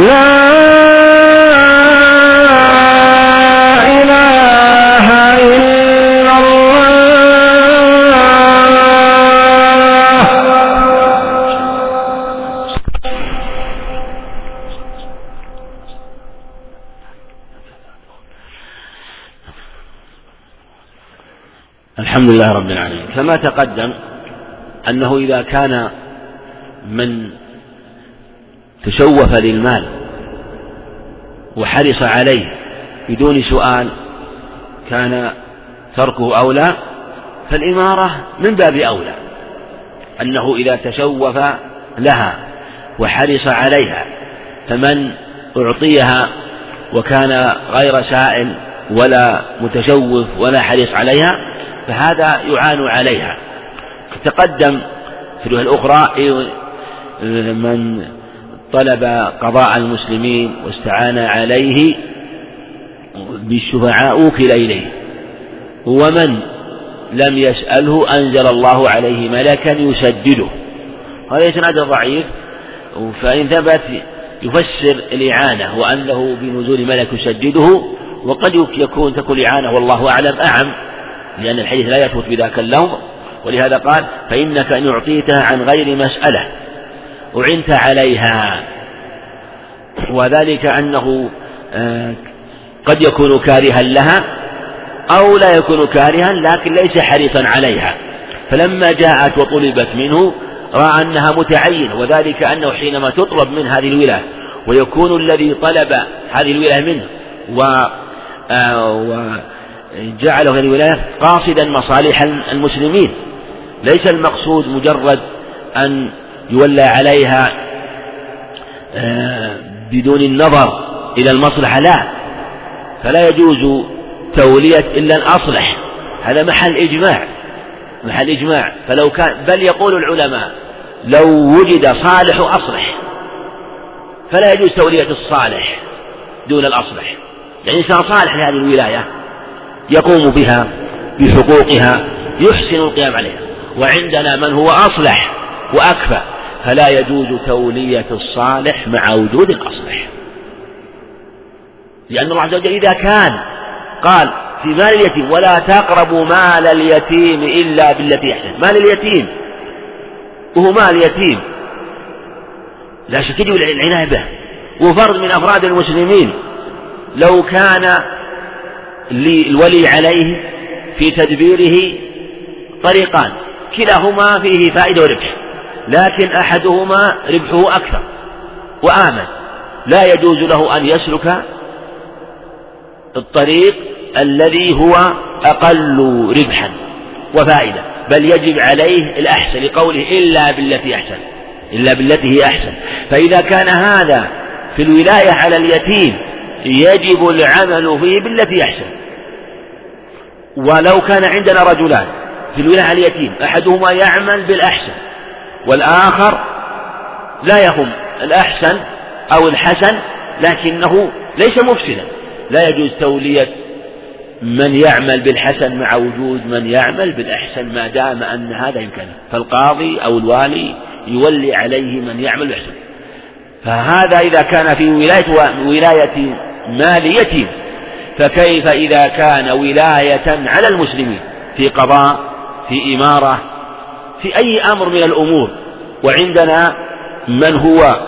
لا إله إلا الله. الحمد لله رب العالمين. كما تقدم أنه إذا كان من تشوف للمال وحرص عليه بدون سؤال كان تركه أولى فالإمارة من باب أولى أنه إذا تشوف لها وحرص عليها فمن أعطيها وكان غير سائل ولا متشوف ولا حريص عليها فهذا يعان عليها. تقدم في الأخرى من طلب قضاء المسلمين واستعان عليه بالشفعاء أوكل إليه. ومن لم يسأله أنزل الله عليه ملكا يسدده. هذا إسناد ضعيف فإن ثبت يفسر الإعانة وأنه بنزول ملك يسدده وقد يكون تكون الإعانة والله أعلم أعم لأن الحديث لا يثبت بذاك اللفظ. ولهذا قال فإنك إن أعطيتها عن غير مسألة. أعنت عليها. وذلك أنه آه، قد يكون كارها لها أو لا يكون كارها لكن ليس حريصا عليها. فلما جاءت وطلبت منه رأى أنها متعينة وذلك أنه حينما تطلب من هذه الولاية ويكون الذي طلب هذه الولاية منه و آه، وجعله هذه الولاية قاصدا مصالح المسلمين. ليس المقصود مجرد أن يولى عليها آه، بدون النظر إلى المصلحة لا. فلا يجوز تولية إلا الأصلح هذا محل إجماع محل إجماع. فلو كان بل يقول العلماء لو وجد صالح أصلح. فلا يجوز تولية الصالح دون الأصلح. يعني إنسان صالح لهذه الولاية يقوم بها بحقوقها يحسن القيام عليها. وعندنا من هو أصلح وأكفى. فلا يجوز تولية الصالح مع وجود الأصلح. لأن الله عز وجل إذا كان قال في مال اليتيم ولا تقربوا مال اليتيم إلا بالتي أحسن مال اليتيم وهو مال يتيم. لا شك يجب العناية به. وفرد من أفراد المسلمين. لو كان للولي عليه في تدبيره طريقان كلاهما فيه فائدة وربح. لكن أحدهما ربحه أكثر وآمن. لا يجوز له أن يسلك الطريق الذي هو أقل ربحا وفائدة بل يجب عليه الأحسن لقوله إلا بالتي أحسن إلا بالتي هي أحسن. فإذا كان هذا في الولاية على اليتيم يجب العمل فيه بالتي أحسن. ولو كان عندنا رجلان في الولاية على اليتيم أحدهما يعمل بالأحسن. والآخر لا يهم الأحسن أو الحسن لكنه ليس مفسدا. لا يجوز تولية من يعمل بالحسن مع وجود من يعمل بالأحسن ما دام أن هذا يمكنه فالقاضي أو الوالي يولي عليه من يعمل بالأحسن. فهذا إذا كان في ولاية ولاية مالية فكيف إذا كان ولاية على المسلمين؟ في قضاء في إمارة في أي أمر من الأمور. وعندنا من هو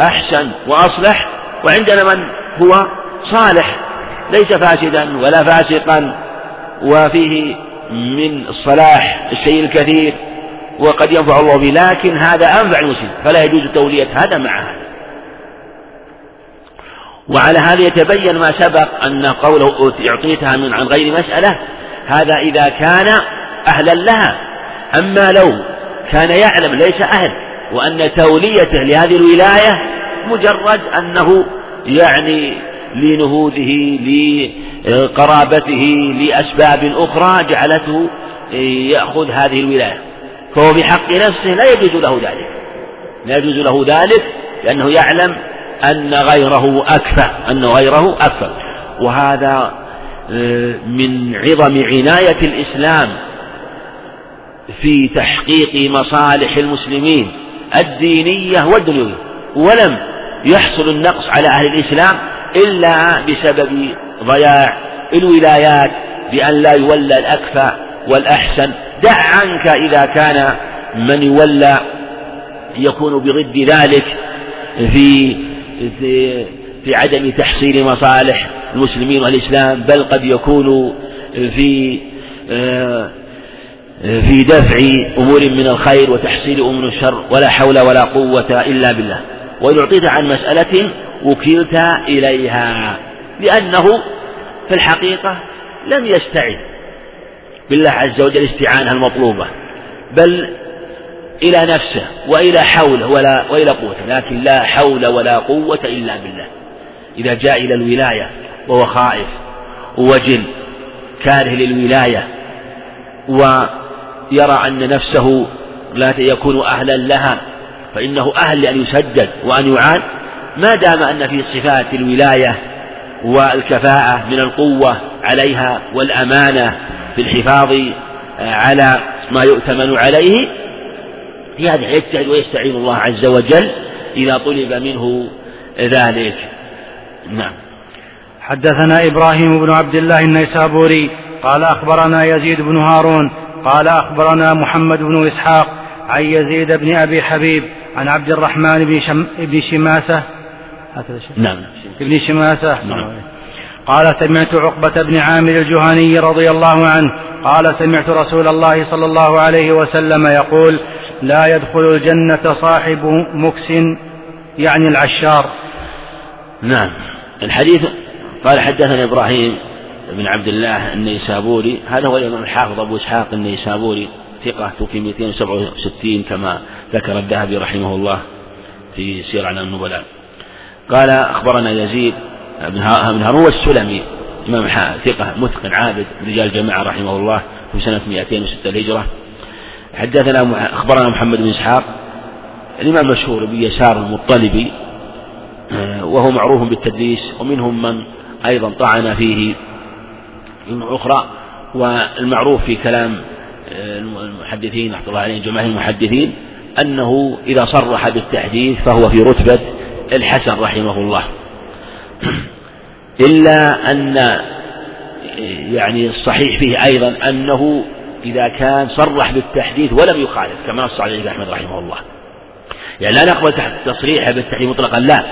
أحسن وأصلح وعندنا من هو صالح ليس فاسدا ولا فاسقا. وفيه من الصلاح الشيء الكثير وقد ينفع الله به لكن هذا أنفع المسلم فلا يجوز تولية هذا مع هذا. وعلى هذا يتبين ما سبق أن قوله أعطيتها من عن غير مسألة هذا إذا كان أهلا لها. أما لو كان يعلم ليس أهل وأن توليته لهذه الولاية مجرد أنه يعني لنهوضه لقرابته لأسباب أخرى جعلته يأخذ هذه الولاية. فهو بحق نفسه لا يجوز له ذلك. لا يجوز له ذلك لأنه يعلم أن غيره أكفى أن غيره أكفى. وهذا آه، من عظم عناية الإسلام في تحقيق مصالح المسلمين الدينية والدنيوية ولم يحصل النقص على أهل الإسلام إلا بسبب ضياع الولايات بأن لا يولى الأكفى والأحسن. دع عنك إذا كان من يولى يكون بضد ذلك في في, في عدم تحصيل مصالح المسلمين والإسلام بل قد يكون في آه، في دفع أمور من الخير وتحصيل أمور من الشر ولا حول ولا قوة إلا بالله. وإن أعطيت عن مسألة وكلت إليها لأنه في الحقيقة لم يستعد بالله عز وجل استعانة المطلوبة بل إلى نفسه وإلى حوله ولا وإلى قوته لكن لا حول ولا قوة إلا بالله. إذا جاء إلى الولاية وهو خائف وجل كاره للولاية ويرى أن نفسه لا يكون أهلا لها فإنه أهل لأن يسدد وأن يعان. ما دام أن في صفات الولاية والكفاءة من القوة عليها والأمانة في الحفاظ على ما يؤتمن عليه في هذا يجتهد ويستعين الله عز وجل إذا طلب منه ذلك. نعم. حدثنا إبراهيم بن عبد الله النيسابوري قال أخبرنا يزيد بن هارون قال أخبرنا محمد بن إسحاق عن يزيد بن أبي حبيب عن عبد الرحمن بن, شم بن شماسة. هكذا نعم. ابن شماسة. نعم. قال سمعت عقبة بن عامر الجهني رضي الله عنه قال سمعت رسول الله صلى الله عليه وسلم يقول لا يدخل الجنة صاحب مكس يعني العشار. نعم. الحديث قال حدثنا إبراهيم بن عبد الله النيسابوري هذا هو الإمام الحافظ أبو إسحاق النيسابوري ثقة توفي 267 كما ذكر الذهبي رحمه الله في سير على النبلاء. قال أخبرنا يزيد بن هارون السلمي إمام ثقة متقن عابد رجال جماعة رحمه الله في سنة 206 الهجرة. حدثنا أخبرنا محمد بن إسحاق الإمام المشهور بيسار المطلبي آه، وهو معروف بالتدليس ومنهم من أيضا طعن فيه أخرى والمعروف في كلام آه، المحدثين رحمة الله عليهم جماهير المحدثين أنه إذا صرح بالتحديث فهو في رتبة الحسن رحمه الله. إلا أن يعني الصحيح فيه أيضا أنه إذا كان صرح بالتحديث ولم يخالف كما نص عليه أحمد رحمه الله. يعني لا نقبل تصريحه بالتحديث مطلقا لا.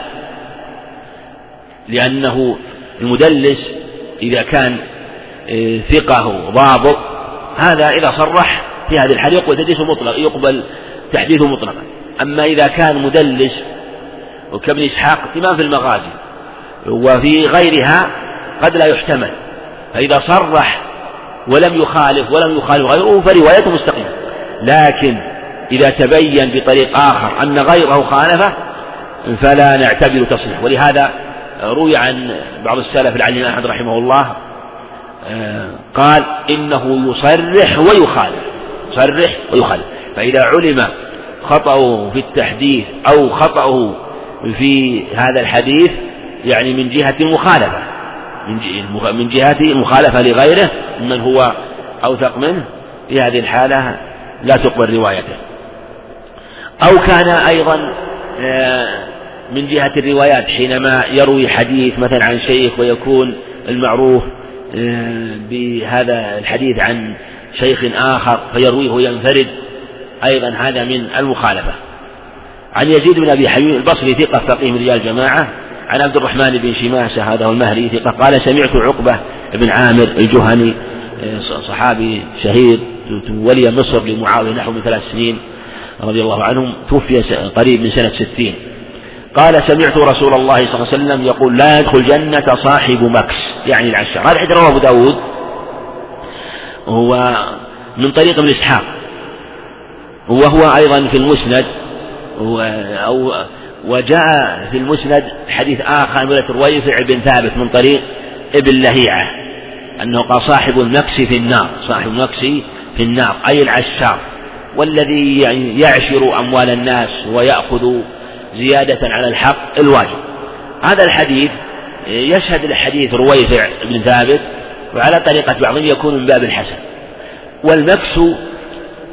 لأنه المدلس إذا كان آه، ثقة ضابط هذا إذا صرح في هذه الحالة يقبل تدليسه مطلق يقبل تحديثه مطلقا أما إذا كان مدلس وكابن إسحاق اهتمام في المغازي وفي غيرها قد لا يحتمل. فإذا صرح ولم يخالف ولم يخالف غيره فروايته مستقيمة. لكن إذا تبين بطريق آخر أن غيره خالفه فلا نعتبر تصريح ولهذا روي عن بعض السلف العلي أحمد رحمه الله قال إنه يصرح ويخالف يصرح ويخالف. فإذا علم خطأه في التحديث أو خطأه في هذا الحديث يعني من جهة المخالفة من جهة المخالفة لغيره من هو أوثق منه في هذه الحالة لا تقبل روايته. أو كان أيضا آه، من جهة الروايات حينما يروي حديث مثلا عن شيخ ويكون المعروف بهذا الحديث عن شيخ آخر فيرويه ينفرد أيضا هذا من المخالفة. عن يزيد بن أبي حبيب البصري ثقة فقيه من رجال الجماعة. عن عبد الرحمن بن شماسة هذا المهري ثقة. قال سمعت عقبة بن عامر الجهني آه، صحابي شهير ولي مصر لمعاوية نحو من ثلاث سنين رضي الله عنهم توفي قريب من سنة ستين. قال سمعت رسول الله صلى الله عليه وسلم يقول لا يدخل جنة صاحب مكس يعني العشار هذا حديث رواه أبو داود. هو من طريق ابن إسحاق. وهو أيضا في المسند. أو وجاء في المسند حديث آخر من رويفع بن ثابت من طريق ابن لهيعة أنه قال صاحب المكس في النار صاحب المكس في النار أي العشار والذي يعشر أموال الناس ويأخذ زيادة على الحق الواجب. هذا الحديث يشهد الحديث رويفع بن ثابت وعلى طريقة بعضهم يكون من باب الحسن. والمكس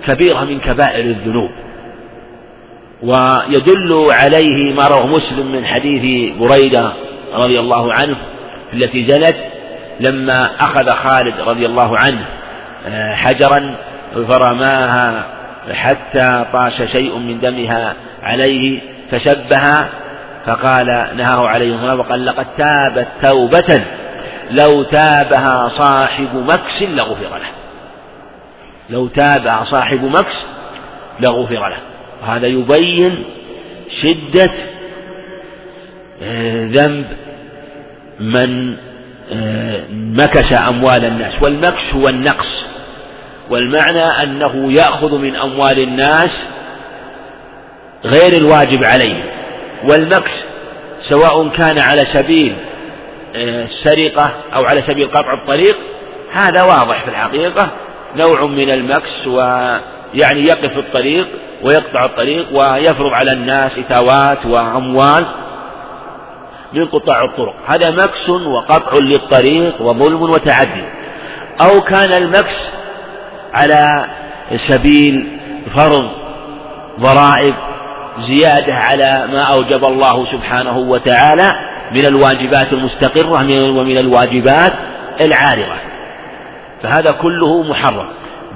كبيرة من كبائر الذنوب. ويدل عليه ما رواه مسلم من حديث بريدة رضي الله عنه التي زنت لما أخذ خالد رضي الله عنه آه، حجرا فرماها حتى طاش شيء من دمها عليه فشبه فقال نهاه عليه الصلاة وقال لقد تابت توبة لو تابها صاحب مكس لغفر له. لو تابها صاحب مكس لغفر له. وهذا يبين شدة آه، ذنب من آه، مكس أموال الناس. والمكس هو النقص. والمعنى أنه يأخذ من أموال الناس غير الواجب عليه. والمكس سواء كان على سبيل آه، السرقة أو على سبيل قطع الطريق هذا واضح في الحقيقة. نوع من المكس ويعني يقف الطريق ويقطع الطريق ويفرض على الناس إتاوات وأموال من قطاع الطرق. هذا مكس وقطع للطريق وظلم وتعدي. أو كان المكس على سبيل فرض ضرائب زيادة على ما أوجب الله سبحانه وتعالى من الواجبات المستقرة ومن الواجبات العارضة. فهذا كله محرم.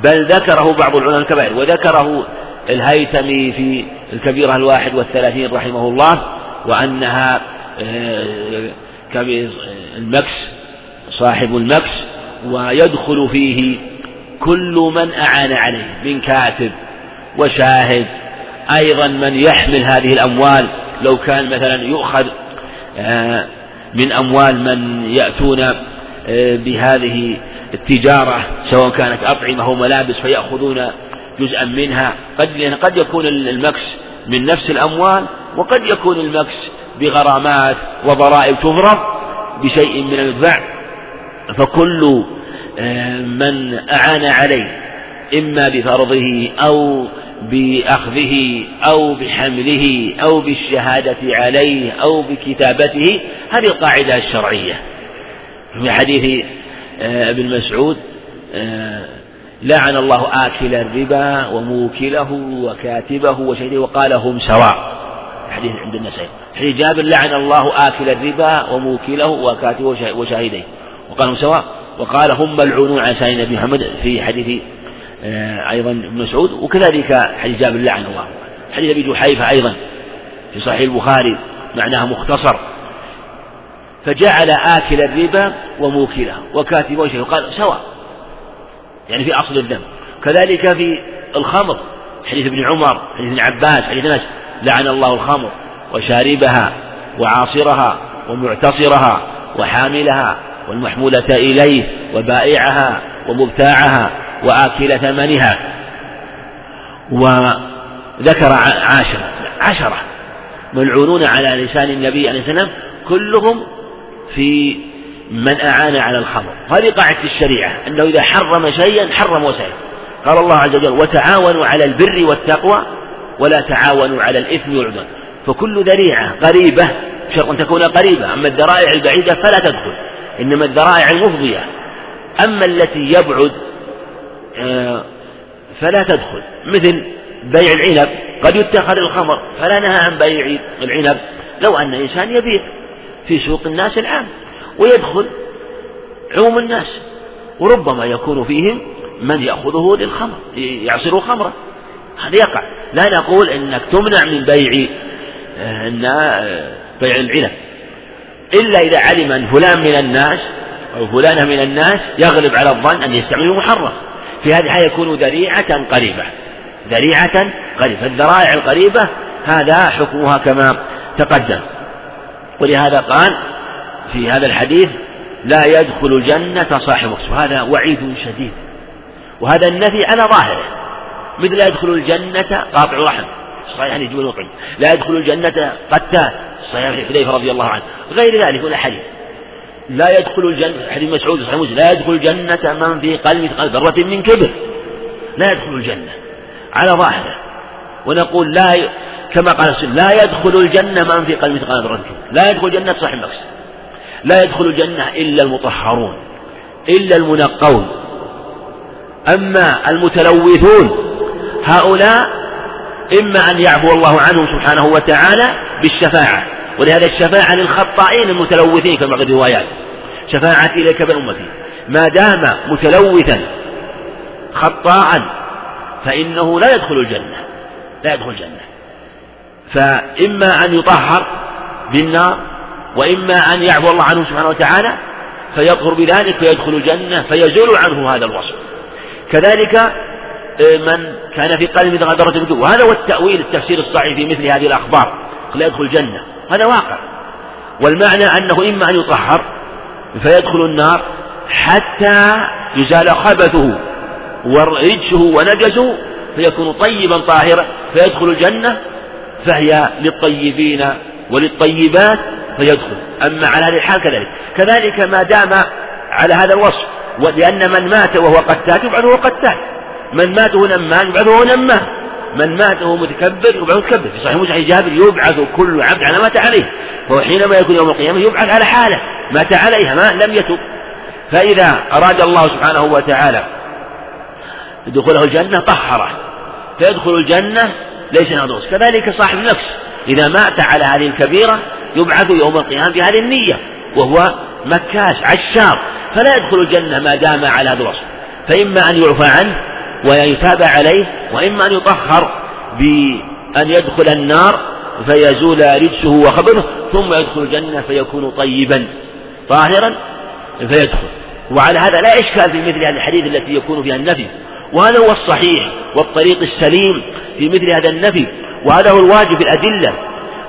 بل ذكره بعض العلماء الكبائر وذكره الهيثمي في الكبيرة الواحد والثلاثين رحمه الله وأنها آه، المكس صاحب المكس ويدخل فيه كل من أعان عليه من كاتب وشاهد أيضا من يحمل هذه الأموال لو كان مثلا يؤخذ آه، من أموال من يأتون آه، بهذه التجارة سواء كانت أطعمة أو ملابس فيأخذون جزءا منها. قد قد يكون المكس من نفس الأموال وقد يكون المكس بغرامات وضرائب تضرب بشيء من المدفع فكل آه، من أعان عليه إما بفرضه أو بأخذه أو بحمله أو بالشهادة عليه أو بكتابته هذه القاعدة الشرعية. في حديث آه، ابن مسعود آه، لعن الله آكل الربا وموكله وكاتبه وشهده وقال هم سواء. حديث عند النسائي. حديث جابر لعن الله آكل الربا وموكله وكاتبه وشاهديه وقال هم سواء. وقال هم ملعونون على سائر النبي محمد في حديث أيضا ابن مسعود وكذلك حديث جابر لعن الله. حديث أبي جحيفة أيضا في صحيح البخاري معناه مختصر. فجعل آكل الربا وموكله وكاتبه وشيء قال سواء يعني في أصل الذنب. كذلك في الخمر حديث ابن عمر حديث ابن عباس حديث ناس لعن الله الخمر وشاربها وعاصرها ومعتصرها وحاملها والمحمولة إليه وبائعها ومبتاعها وآكل ثمنها. وذكر عاشرة عشرة ملعونون على لسان النبي عليه السلام كلهم في من أعان على الخمر. هذه قاعدة الشريعة أنه إذا حرم شيئا حرم وسائل قال الله عز وجل وتعاونوا على البر والتقوى ولا تعاونوا على الإثم والعدوان. فكل ذريعة قريبة شرط أن تكون قريبة أما الذرائع البعيدة فلا تدخل إنما الذرائع المفضية. أما التي يبعد فلا تدخل. مثل بيع العنب قد يتخذ الخمر فلا نهى عن بيع العنب. لو أن إنسان يبيع في سوق الناس العام ويدخل عموم الناس وربما يكون فيهم من يأخذه للخمر يعصر خمرا هذا يقع. لا نقول إنك تمنع من بيع آه، آه، بيع العنب. إلا إذا علم أن فلان من الناس أو فلانه من الناس يغلب على الظن أن يستعمله محرم في هذه الحالة يكون ذريعة قريبة. ذريعة قريبة. فالذرائع القريبة هذا حكمها كما تقدم. ولهذا قال في هذا الحديث لا يدخل الجنة صاحب مكسب هذا وعيد شديد. وهذا النفي على ظاهره. مثل لا يدخل الجنة قاطع رحم. صحيح الوقي لا يدخل الجنة قتال. صحيح حذيفة رضي الله عنه. غير ذلك من حديث. لا يدخل الجنة حديث مسعود صحيح مسلم لا يدخل الجنة من في قلب مثقال ذرة من كبر. لا يدخل الجنة على ظاهره. ونقول لا ي... كما قال السنة لا يدخل الجنة من في قلب مثقال ذرة من كبر. لا يدخل الجنة صاحب نفس لا يدخل الجنة إلا المطهرون إلا المنقون. أما المتلوثون هؤلاء إما أن يعفو الله عنهم سبحانه وتعالى بالشفاعة ولهذا الشفاعة للخطائين المتلوثين في بعض الروايات شفاعة إليك من أمتي. ما دام متلوثا خطاء فإنه لا يدخل الجنة. لا يدخل الجنة. فإما أن يطهر بالنار وإما أن يعفو الله عنه سبحانه وتعالى فيطهر بذلك فيدخل الجنة فيزول عنه هذا الوصف. كذلك آه، من كان في قلبه مثل وهذا هو التأويل التفسير الصحيح في مثل هذه الأخبار لا يدخل الجنة. هذا واقع. والمعنى أنه إما أن يطهر فيدخل النار حتى يزال خبثه ورجسه ونجسه فيكون طيبا طاهرا فيدخل الجنة فهي للطيبين وللطيبات فيدخل. أما على هذه الحال كذلك. كذلك ما دام على هذا الوصف لأن من مات وهو قتات يبعث وهو قتات من مات نمان يبعث وهو نمان. من مات وهو متكبر يبعث متكبر. في صحيح مسلم جابر يبعث كل عبد على مات عليه فهو حينما يكون يوم القيامة يبعث على حالة مات عليها ما لم يتب. فإذا أراد الله سبحانه وتعالى دخوله الجنة طهره. فيدخل الجنة ليس ناقص. كذلك صاحب النفس إذا مات على هذه الكبيرة يبعث يوم القيامة بهذه النية وهو مكاش عشار. فلا يدخل الجنة ما دام على هذا الوصف فإما أن يعفى عنه ويتابع عليه وإما أن يطهر بأن يدخل النار فيزول رجسه وخبره ثم يدخل الجنة فيكون طيبا طاهرا فيدخل. وعلى هذا لا إشكال في مثل هذا الحديث التي يكون فيها النفي. وهذا هو الصحيح والطريق السليم في مثل هذا النفي وهذا هو الواجب في الأدلة.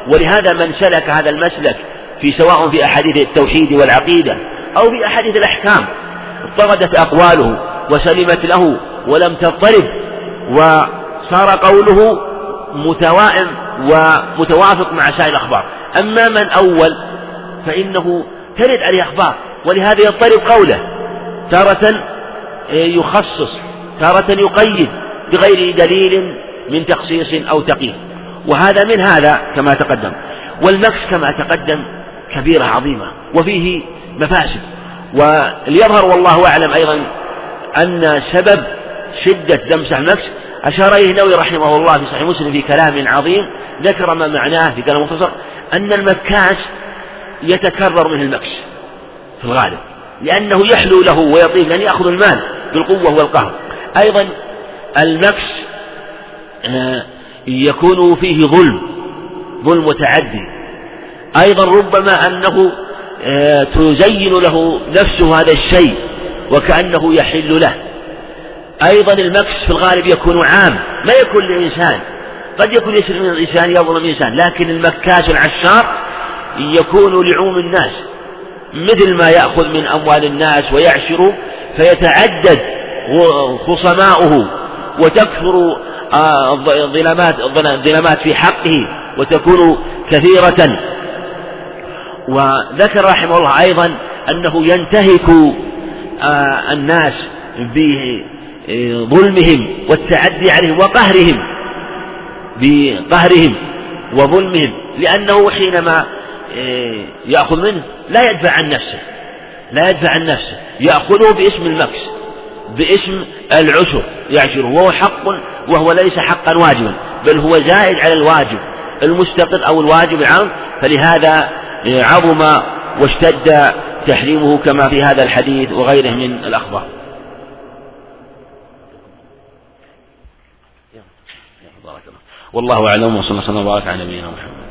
ولهذا من سلك هذا المسلك في سواء في أحاديث التوحيد والعقيدة أو في أحاديث الأحكام اضطردت أقواله وسلمت له ولم تضطرب وصار قوله متوائم ومتوافق مع سائر الأخبار. أما من أول فإنه ترد عليه أخبار ولهذا يضطرب قوله تارة يخصص تارة يقيد بغير دليل من تخصيص أو تقييد. وهذا من هذا كما تقدم. والمكس كما تقدم كبيرة عظيمة وفيه مفاسد. وليظهر والله أعلم أيضا أن سبب شدة ذم المكس أشار إليه النووي رحمه الله في صحيح مسلم في كلام عظيم. ذكر ما معناه في كلام مختصر أن المكاس يتكرر منه المكس في الغالب لأنه يحلو له ويطيب لأن يأخذ المال بالقوة والقهر. أيضا المكس آه، يكون فيه ظلم ظلم متعدي. أيضا ربما أنه آه، تزين له نفسه هذا الشيء وكأنه يحل له. أيضا المكس في الغالب يكون عام ما يكون لإنسان قد يكون يسر من الإنسان يظلم إنسان لكن المكاس العشار يكون لعوم الناس. مثل ما يأخذ من أموال الناس ويعشر فيتعدد خصماؤه وتكثر آه، ظلامات ظلامات في حقه وتكون كثيرة. وذكر رحمه الله أيضا أنه ينتهك آه، الناس بظلمهم والتعدي عليهم وقهرهم بقهرهم وظلمهم لأنه حينما آه، يأخذ منه لا يدفع عن نفسه لا يدفع عن نفسه يأخذه باسم المكس باسم العشر يعشره وهو حق وهو ليس حقا واجبا بل هو زائد على الواجب المستقر أو الواجب العام فلهذا عظم واشتد تحريمه كما في هذا الحديث وغيره من الأخبار. والله أعلم وصلى الله وسلم وبارك على نبينا محمد.